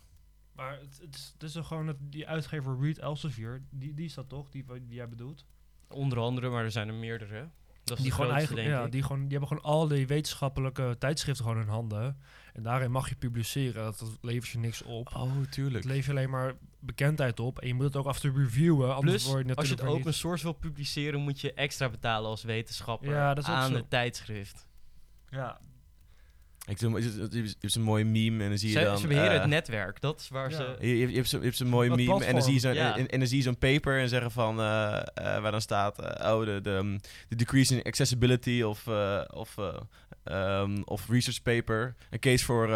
[SPEAKER 3] Maar het, het, is, het is toch gewoon dat die uitgever Reed Elsevier, die, die is dat toch, die, die jij bedoelt?
[SPEAKER 1] Onder andere, maar er zijn er meerdere. Dat is
[SPEAKER 3] Die gewoon eigenlijk, ja,
[SPEAKER 1] ik.
[SPEAKER 3] die, gewoon, die hebben gewoon al die wetenschappelijke tijdschriften gewoon in handen. En daarin mag je publiceren. Dat, dat levert je niks op.
[SPEAKER 2] Oh, tuurlijk.
[SPEAKER 3] Het levert je alleen maar bekendheid op. En je moet het ook af en toe reviewen. Anders
[SPEAKER 1] Plus,
[SPEAKER 3] word je
[SPEAKER 1] als je het open source wil publiceren, moet je extra betalen als wetenschapper
[SPEAKER 3] Ja, dat is ook
[SPEAKER 1] aan
[SPEAKER 3] zo.
[SPEAKER 1] het tijdschrift.
[SPEAKER 3] Ja,
[SPEAKER 2] Ik doe, het, is een mooie meme en dan zie je
[SPEAKER 1] Ze,
[SPEAKER 2] dan...
[SPEAKER 1] ze beheren
[SPEAKER 2] eh,
[SPEAKER 1] het netwerk, dat is waar
[SPEAKER 3] Ja.
[SPEAKER 1] ze...
[SPEAKER 2] Je, je, je hebt zo- je hebt zo'n mooie meme en dan zie je zo'n
[SPEAKER 1] platform, ja.
[SPEAKER 2] en, en dan zie je zo'n paper en zeggen van eh, eh, waar dan staat eh, oh de, de, um, de decrease in accessibility of eh, of eh, ehm, of research paper een case voor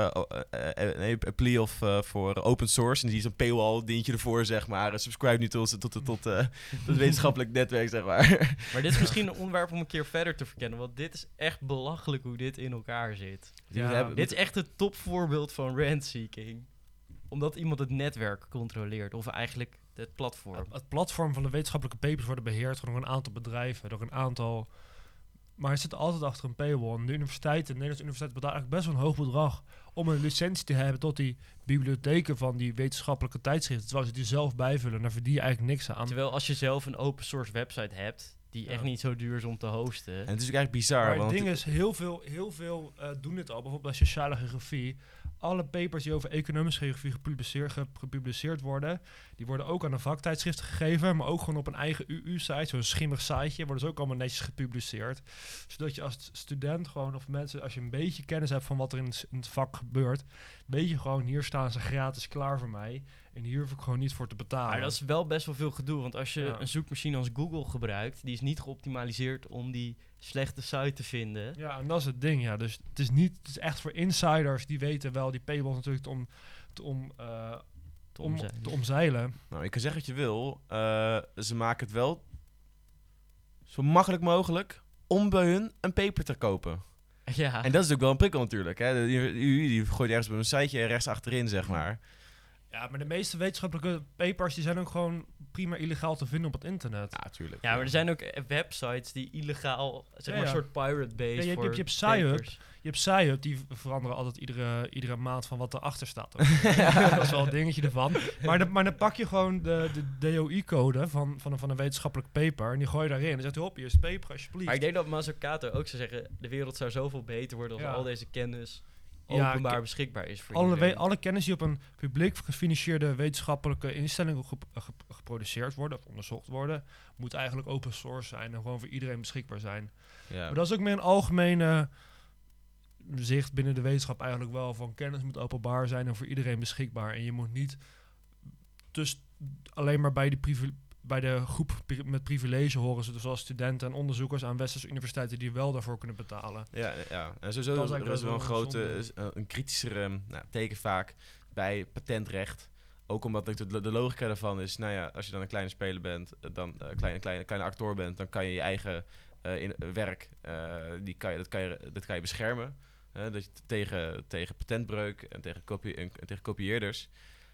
[SPEAKER 2] nee, a plea of voor open source en zie je zo'n paywall dingetje ervoor zeg maar subscribe nu tot tot tot, tot, eh, tot het wetenschappelijk netwerk zeg maar.
[SPEAKER 1] Maar dit is misschien een onderwerp om een keer verder te verkennen, want dit is echt belachelijk hoe dit in elkaar zit.
[SPEAKER 2] Die
[SPEAKER 3] Ja,
[SPEAKER 1] Dit is echt het topvoorbeeld van rent-seeking. Omdat iemand het netwerk controleert, of eigenlijk het platform.
[SPEAKER 3] het, het platform van de wetenschappelijke papers worden beheerd door een aantal bedrijven, door een aantal... Maar het zit altijd achter een paywall. En de universiteiten, de Nederlandse universiteit betaalt eigenlijk best wel een hoog bedrag om een licentie te hebben tot die bibliotheken van die wetenschappelijke tijdschriften. Terwijl ze die zelf bijvullen. Daar verdien je eigenlijk niks aan.
[SPEAKER 1] Terwijl als je zelf een open source website hebt, die
[SPEAKER 3] Ja.
[SPEAKER 1] echt niet zo duur is om te hosten.
[SPEAKER 2] en het is ook eigenlijk bizar
[SPEAKER 3] Maar het
[SPEAKER 2] want
[SPEAKER 3] ding is, heel veel, heel veel eh, doen dit al. Bijvoorbeeld bij sociale geografie. Alle papers die over economische geografie gepubliceerd, ge- gepubliceerd worden... die worden ook aan een vaktijdschrift gegeven... maar ook gewoon op een eigen UU-site, zo'n schimmig siteje... worden ze ook allemaal netjes gepubliceerd. Zodat je als student gewoon, of mensen... als je een beetje kennis hebt van wat er in het, in het vak gebeurt... weet je gewoon, hier staan ze gratis klaar voor mij. En hier hoef ik gewoon niet voor te betalen.
[SPEAKER 1] Maar dat is wel best wel veel gedoe. Want als je
[SPEAKER 3] Ja.
[SPEAKER 1] een zoekmachine als Google gebruikt, die is niet geoptimaliseerd om die slechte site te vinden.
[SPEAKER 3] Ja, en dat is het ding, ja. Dus het is niet, het is echt voor insiders die weten wel die paywall natuurlijk te om, te om, eh,
[SPEAKER 1] Te
[SPEAKER 3] om,
[SPEAKER 1] omzeilen.
[SPEAKER 3] te omzeilen.
[SPEAKER 2] Nou, je kan zeggen wat je wil. eh, ze maken het wel zo makkelijk mogelijk om bij hun een paper te kopen.
[SPEAKER 1] Ja.
[SPEAKER 2] En dat is ook wel een prikkel natuurlijk. Hè? Die, die, die gooit ergens op een siteje rechts achterin, zeg maar.
[SPEAKER 3] Ja, maar de meeste wetenschappelijke papers die zijn ook gewoon prima illegaal te vinden op het internet.
[SPEAKER 2] Ja, tuurlijk.
[SPEAKER 1] Ja, maar er zijn ook websites die illegaal, zeg
[SPEAKER 3] Ja,
[SPEAKER 1] maar, een soort pirate base
[SPEAKER 3] Ja, je hebt-
[SPEAKER 1] voor
[SPEAKER 3] je hebt Sci-Hub. Je hebt Sci-Hub, die veranderen altijd iedere, iedere maand van wat erachter staat. dat is wel een dingetje ervan. Maar, dan- maar dan pak je gewoon de, de DOI-code van, van, een, van een wetenschappelijk paper en die gooi je daarin. En dan zegt hij, hop, hier is het paper, alsjeblieft.
[SPEAKER 1] Maar ik denk dat Mazzucato ook zou zeggen, de wereld zou zoveel beter worden als
[SPEAKER 3] Ja.
[SPEAKER 1] al deze kennis openbaar beschikbaar is voor
[SPEAKER 3] alle,
[SPEAKER 1] iedereen.
[SPEAKER 3] alle kennis die op een publiek gefinancierde wetenschappelijke instelling gep- gep- geproduceerd worden of onderzocht worden, moet eigenlijk open source zijn en gewoon voor iedereen beschikbaar zijn.
[SPEAKER 2] Ja.
[SPEAKER 3] Maar dat is ook meer een algemene zicht binnen de wetenschap eigenlijk wel van kennis moet openbaar zijn en voor iedereen beschikbaar. En je moet niet dus alleen maar bij, die privi- bij de groep met privilege horen, zoals studenten en onderzoekers aan westerse universiteiten die wel daarvoor kunnen betalen.
[SPEAKER 2] Ja, ja. En
[SPEAKER 3] Dat
[SPEAKER 2] sowieso
[SPEAKER 3] is
[SPEAKER 2] er is wel een grote, eh, een kritischere nou, teken vaak bij patentrecht. Ook omdat de, de, logica daarvan is, nou ja, als je dan een kleine speler bent, eh, dan een kleine, kleine, kleine acteur bent, dan kan je je eigen eh, in, eh, werk, eh, die kan je, dat, kan je, dat kan je beschermen. dat je tegen, tegen patentbreuk en tegen, kopie, en, en tegen kopieerders.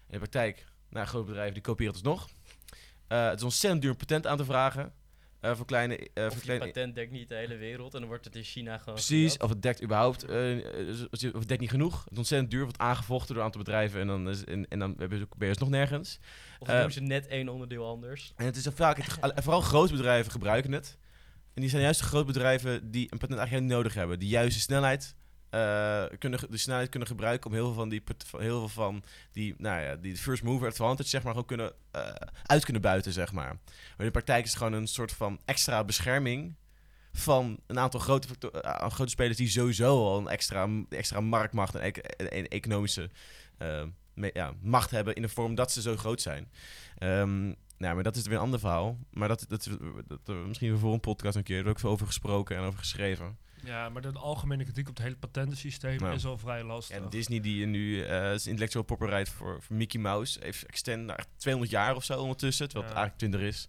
[SPEAKER 2] In de praktijk, nou, grote bedrijven die kopiëren het alsnog. Eh het is ontzettend duur om patent aan te vragen. eh, voor kleine,
[SPEAKER 1] Of
[SPEAKER 2] voor kleine
[SPEAKER 1] patent dekt niet de hele wereld en dan wordt het in China gewoon
[SPEAKER 2] Precies, of het dekt überhaupt, of het dekt niet genoeg. Het is ontzettend duur, wordt aangevochten door een aantal bedrijven en dan, is, en, en dan ben je dus nog nergens.
[SPEAKER 1] Of dan doen ze net één onderdeel anders.
[SPEAKER 2] En het is vaak, het, vooral grote bedrijven gebruiken het. En die zijn juist de grote bedrijven die een patent eigenlijk nodig hebben. Die juiste snelheid, eh, kunnen, de snelheid kunnen gebruiken om heel veel van die, heel veel van die, nou ja, die first mover advantage, zeg maar, ook kunnen, eh, uit kunnen buiten, zeg maar. In de praktijk is het gewoon een soort van extra bescherming van een aantal grote, eh, grote spelers die sowieso al een extra, extra marktmacht en, ec- en- en economische ja, macht hebben in de vorm dat ze zo groot zijn. Ehm, nou, maar dat is weer een ander verhaal. Maar dat, dat, misschien voor een podcast een keer er ook veel over gesproken en over geschreven.
[SPEAKER 3] Ja, maar de algemene kritiek op het hele patentensysteem is al vrij lastig.
[SPEAKER 2] En Disney die nu eh zijn intellectual property voor, voor Mickey Mouse heeft extend naar 200 jaar of zo ondertussen, terwijl het eigenlijk 20 is.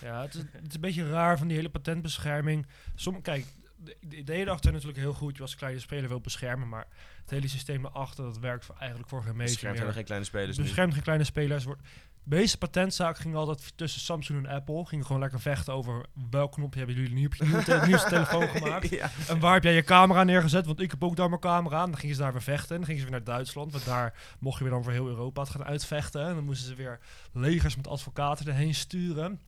[SPEAKER 3] Ja, het is, het is een beetje raar van die hele patentbescherming. Som, kijk, de, de idee erachter natuurlijk heel goed. Je als kleine speler wil beschermen, maar het hele systeem erachter, dat werkt voor, eigenlijk voor geen meter
[SPEAKER 2] Beschermt geen kleine spelers nu.
[SPEAKER 3] beschermt geen kleine spelers. Wordt, de meeste patentzaak ging altijd tussen Samsung en Apple. Gingen gewoon lekker vechten over welk knopje hebben jullie nu op je nieuwe, te- nieuwste telefoon gemaakt.
[SPEAKER 2] ja.
[SPEAKER 3] En waar heb jij je camera neergezet? Want ik heb ook daar mijn camera aan. Dan gingen ze daar weer vechten. En dan gingen ze weer naar Duitsland. Want daar mocht je weer dan voor heel Europa het gaan uitvechten. En dan moesten ze weer legers met advocaten erheen sturen.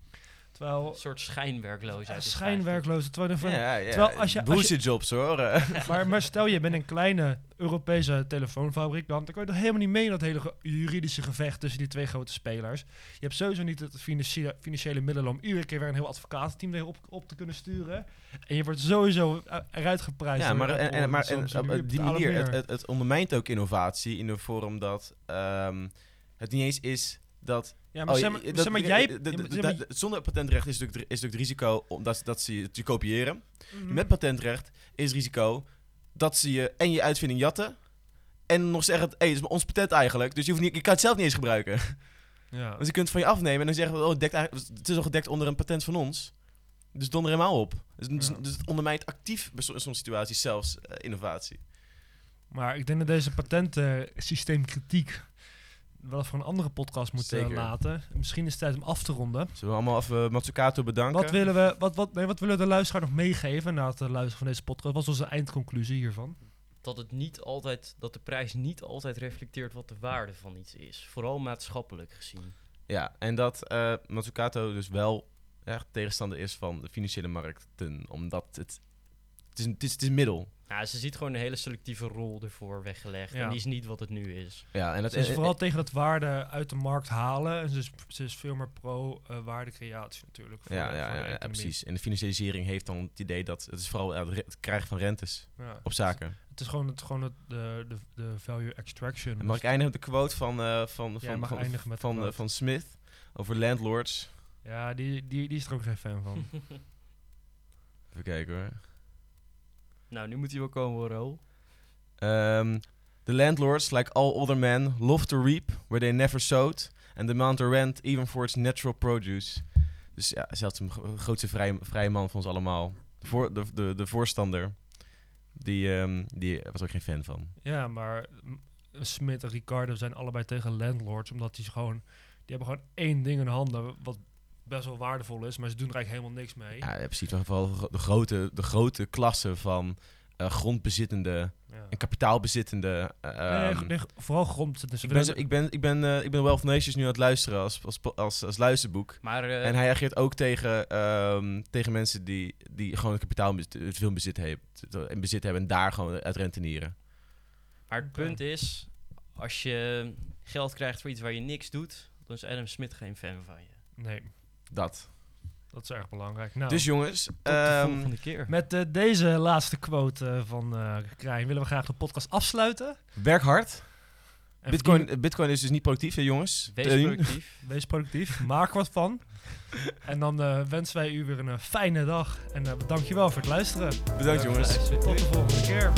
[SPEAKER 3] Terwijl
[SPEAKER 1] Een soort schijnwerkloosheid.
[SPEAKER 3] schijnwerkloze. Terwijl,
[SPEAKER 2] Ja, ja, ja.
[SPEAKER 3] Terwijl als je- als je-
[SPEAKER 2] jobs hoor.
[SPEAKER 3] Maar, maar stel je bent een kleine Europese telefoonfabrikant, dan kan je toch helemaal niet mee in dat hele juridische gevecht tussen die twee grote spelers. Je hebt sowieso niet het financiële, financiële middelen om iedere keer weer een heel advocatenteam erop op te kunnen sturen. En je wordt sowieso eh, eruit geprijsd.
[SPEAKER 2] Ja, maar, en, maar en,
[SPEAKER 3] Samsung.
[SPEAKER 2] op
[SPEAKER 3] Jullie
[SPEAKER 2] die
[SPEAKER 3] betalen
[SPEAKER 2] manier,
[SPEAKER 3] meer.
[SPEAKER 2] het, het, het ondermijnt ook innovatie in de vorm dat ehm, het niet eens is dat
[SPEAKER 3] ja, maar
[SPEAKER 2] Oh,
[SPEAKER 3] zeg maar,
[SPEAKER 2] dat-
[SPEAKER 3] zeg maar jij... ja, maar zeg maar-
[SPEAKER 2] Zonder patentrecht is natuurlijk, is natuurlijk het risico omdat dat ze je te kopiëren.
[SPEAKER 3] Mhm.
[SPEAKER 2] Met patentrecht is het risico dat ze je en je uitvinding jatten. En nog zeggen, hé, hey, dit is ons patent eigenlijk. Dus je, hoeft niet, je kan het zelf niet eens gebruiken.
[SPEAKER 3] ja.
[SPEAKER 2] Dus je kunt het van je afnemen en dan zeggen we, oh, het, dekt het is al gedekt onder een patent van ons. Dus donder helemaal op. Dus, dus,
[SPEAKER 3] Ja.
[SPEAKER 2] dus het ondermijnt actief in sommige situaties zelfs eh, innovatie.
[SPEAKER 3] Maar ik denk dat deze patentensysteemkritiek wel voor een andere podcast moeten
[SPEAKER 2] Zeker.
[SPEAKER 3] laten. Misschien is het tijd om af te ronden.
[SPEAKER 2] Zullen we allemaal even Matsukato bedanken?
[SPEAKER 3] Wat willen, we, wat, wat, nee, wat willen we de luisteraar nog meegeven na het eh, luisteren van deze podcast? Wat was onze eindconclusie hiervan?
[SPEAKER 1] Dat, het niet altijd, dat de prijs niet altijd reflecteert wat de waarde van iets is. Vooral maatschappelijk gezien.
[SPEAKER 2] Ja, en dat eh Matsukato dus wel echt tegenstander is van de financiële markten. Omdat het, het is, het is, het is een middel.
[SPEAKER 1] Ja, ze ziet gewoon een hele selectieve rol ervoor weggelegd.
[SPEAKER 3] Ja.
[SPEAKER 1] En die is niet wat het nu is.
[SPEAKER 2] Ja, en dat
[SPEAKER 3] Ze is
[SPEAKER 2] en-
[SPEAKER 3] vooral tegen het waarde uit de markt halen. En ze is, ze is veel meer pro eh, waardecreatie natuurlijk. voor
[SPEAKER 2] Ja, ja, ja, precies. En de financialisering heeft dan het idee dat het is vooral ja, het krijgen van rentes
[SPEAKER 3] Ja.
[SPEAKER 2] op zaken.
[SPEAKER 3] Het is gewoon, het, gewoon het, de, de, de value extraction.
[SPEAKER 2] En mag ik eindigen met de quote van, eh, van,
[SPEAKER 3] Ja,
[SPEAKER 2] van, van, van, eh, van Smith over landlords?
[SPEAKER 3] Ja, die, die, die is er ook geen fan van.
[SPEAKER 2] Even kijken hoor.
[SPEAKER 1] Nou, nu moet hij wel komen hoor, Ro.
[SPEAKER 2] Um, the landlords, like all other men, love to reap where they never sowed and demand the rent even for its natural produce. Dus ja, zelfs de gro- grootste vrije, vrije man van ons allemaal. De, voor, de, de, de voorstander, die, ehm, die was ook geen fan van.
[SPEAKER 3] ja, maar Smit en Ricardo zijn allebei tegen landlords. Omdat die, gewoon, die hebben gewoon één ding in handen. Wat best wel waardevol is. Maar ze doen er eigenlijk helemaal niks mee.
[SPEAKER 2] Ja, precies. Maar Vooral de grote, de grote klasse van eh, grondbezittende
[SPEAKER 3] Ja.
[SPEAKER 2] en kapitaalbezittende. eh,
[SPEAKER 3] Nee,
[SPEAKER 2] ehm,
[SPEAKER 3] nee, vooral grond. Dus ze
[SPEAKER 2] ik ben, ik ben, ik ben, eh, ik ben Wealth Nations nu aan het luisteren als, als, als, als luisterboek.
[SPEAKER 1] Maar eh,
[SPEAKER 2] En hij ageert ook tegen, ehm, tegen mensen die, die gewoon het kapitaal bezit- het veel bezit hebben, in bezit hebben en daar gewoon uit rentenieren.
[SPEAKER 1] Maar het punt is, als je geld krijgt voor iets waar je niks doet, dan is Adam Smith geen fan van je.
[SPEAKER 3] Nee,
[SPEAKER 2] Dat.
[SPEAKER 3] dat is erg belangrijk. Nou,
[SPEAKER 2] Dus jongens, ehm,
[SPEAKER 1] volgende keer.
[SPEAKER 3] met eh, deze laatste quote eh, van eh Krijn willen we graag de podcast afsluiten.
[SPEAKER 2] werk hard.
[SPEAKER 3] En
[SPEAKER 2] Bitcoin,
[SPEAKER 3] verdien-
[SPEAKER 2] Bitcoin is dus niet productief, hè jongens.
[SPEAKER 1] Wees
[SPEAKER 2] Teun.
[SPEAKER 1] productief.
[SPEAKER 3] Wees productief, maak wat van. En dan wensen wij u weer een fijne dag. En eh, bedankt je wel voor het luisteren.
[SPEAKER 2] Bedankt jongens.
[SPEAKER 3] Tot de volgende keer.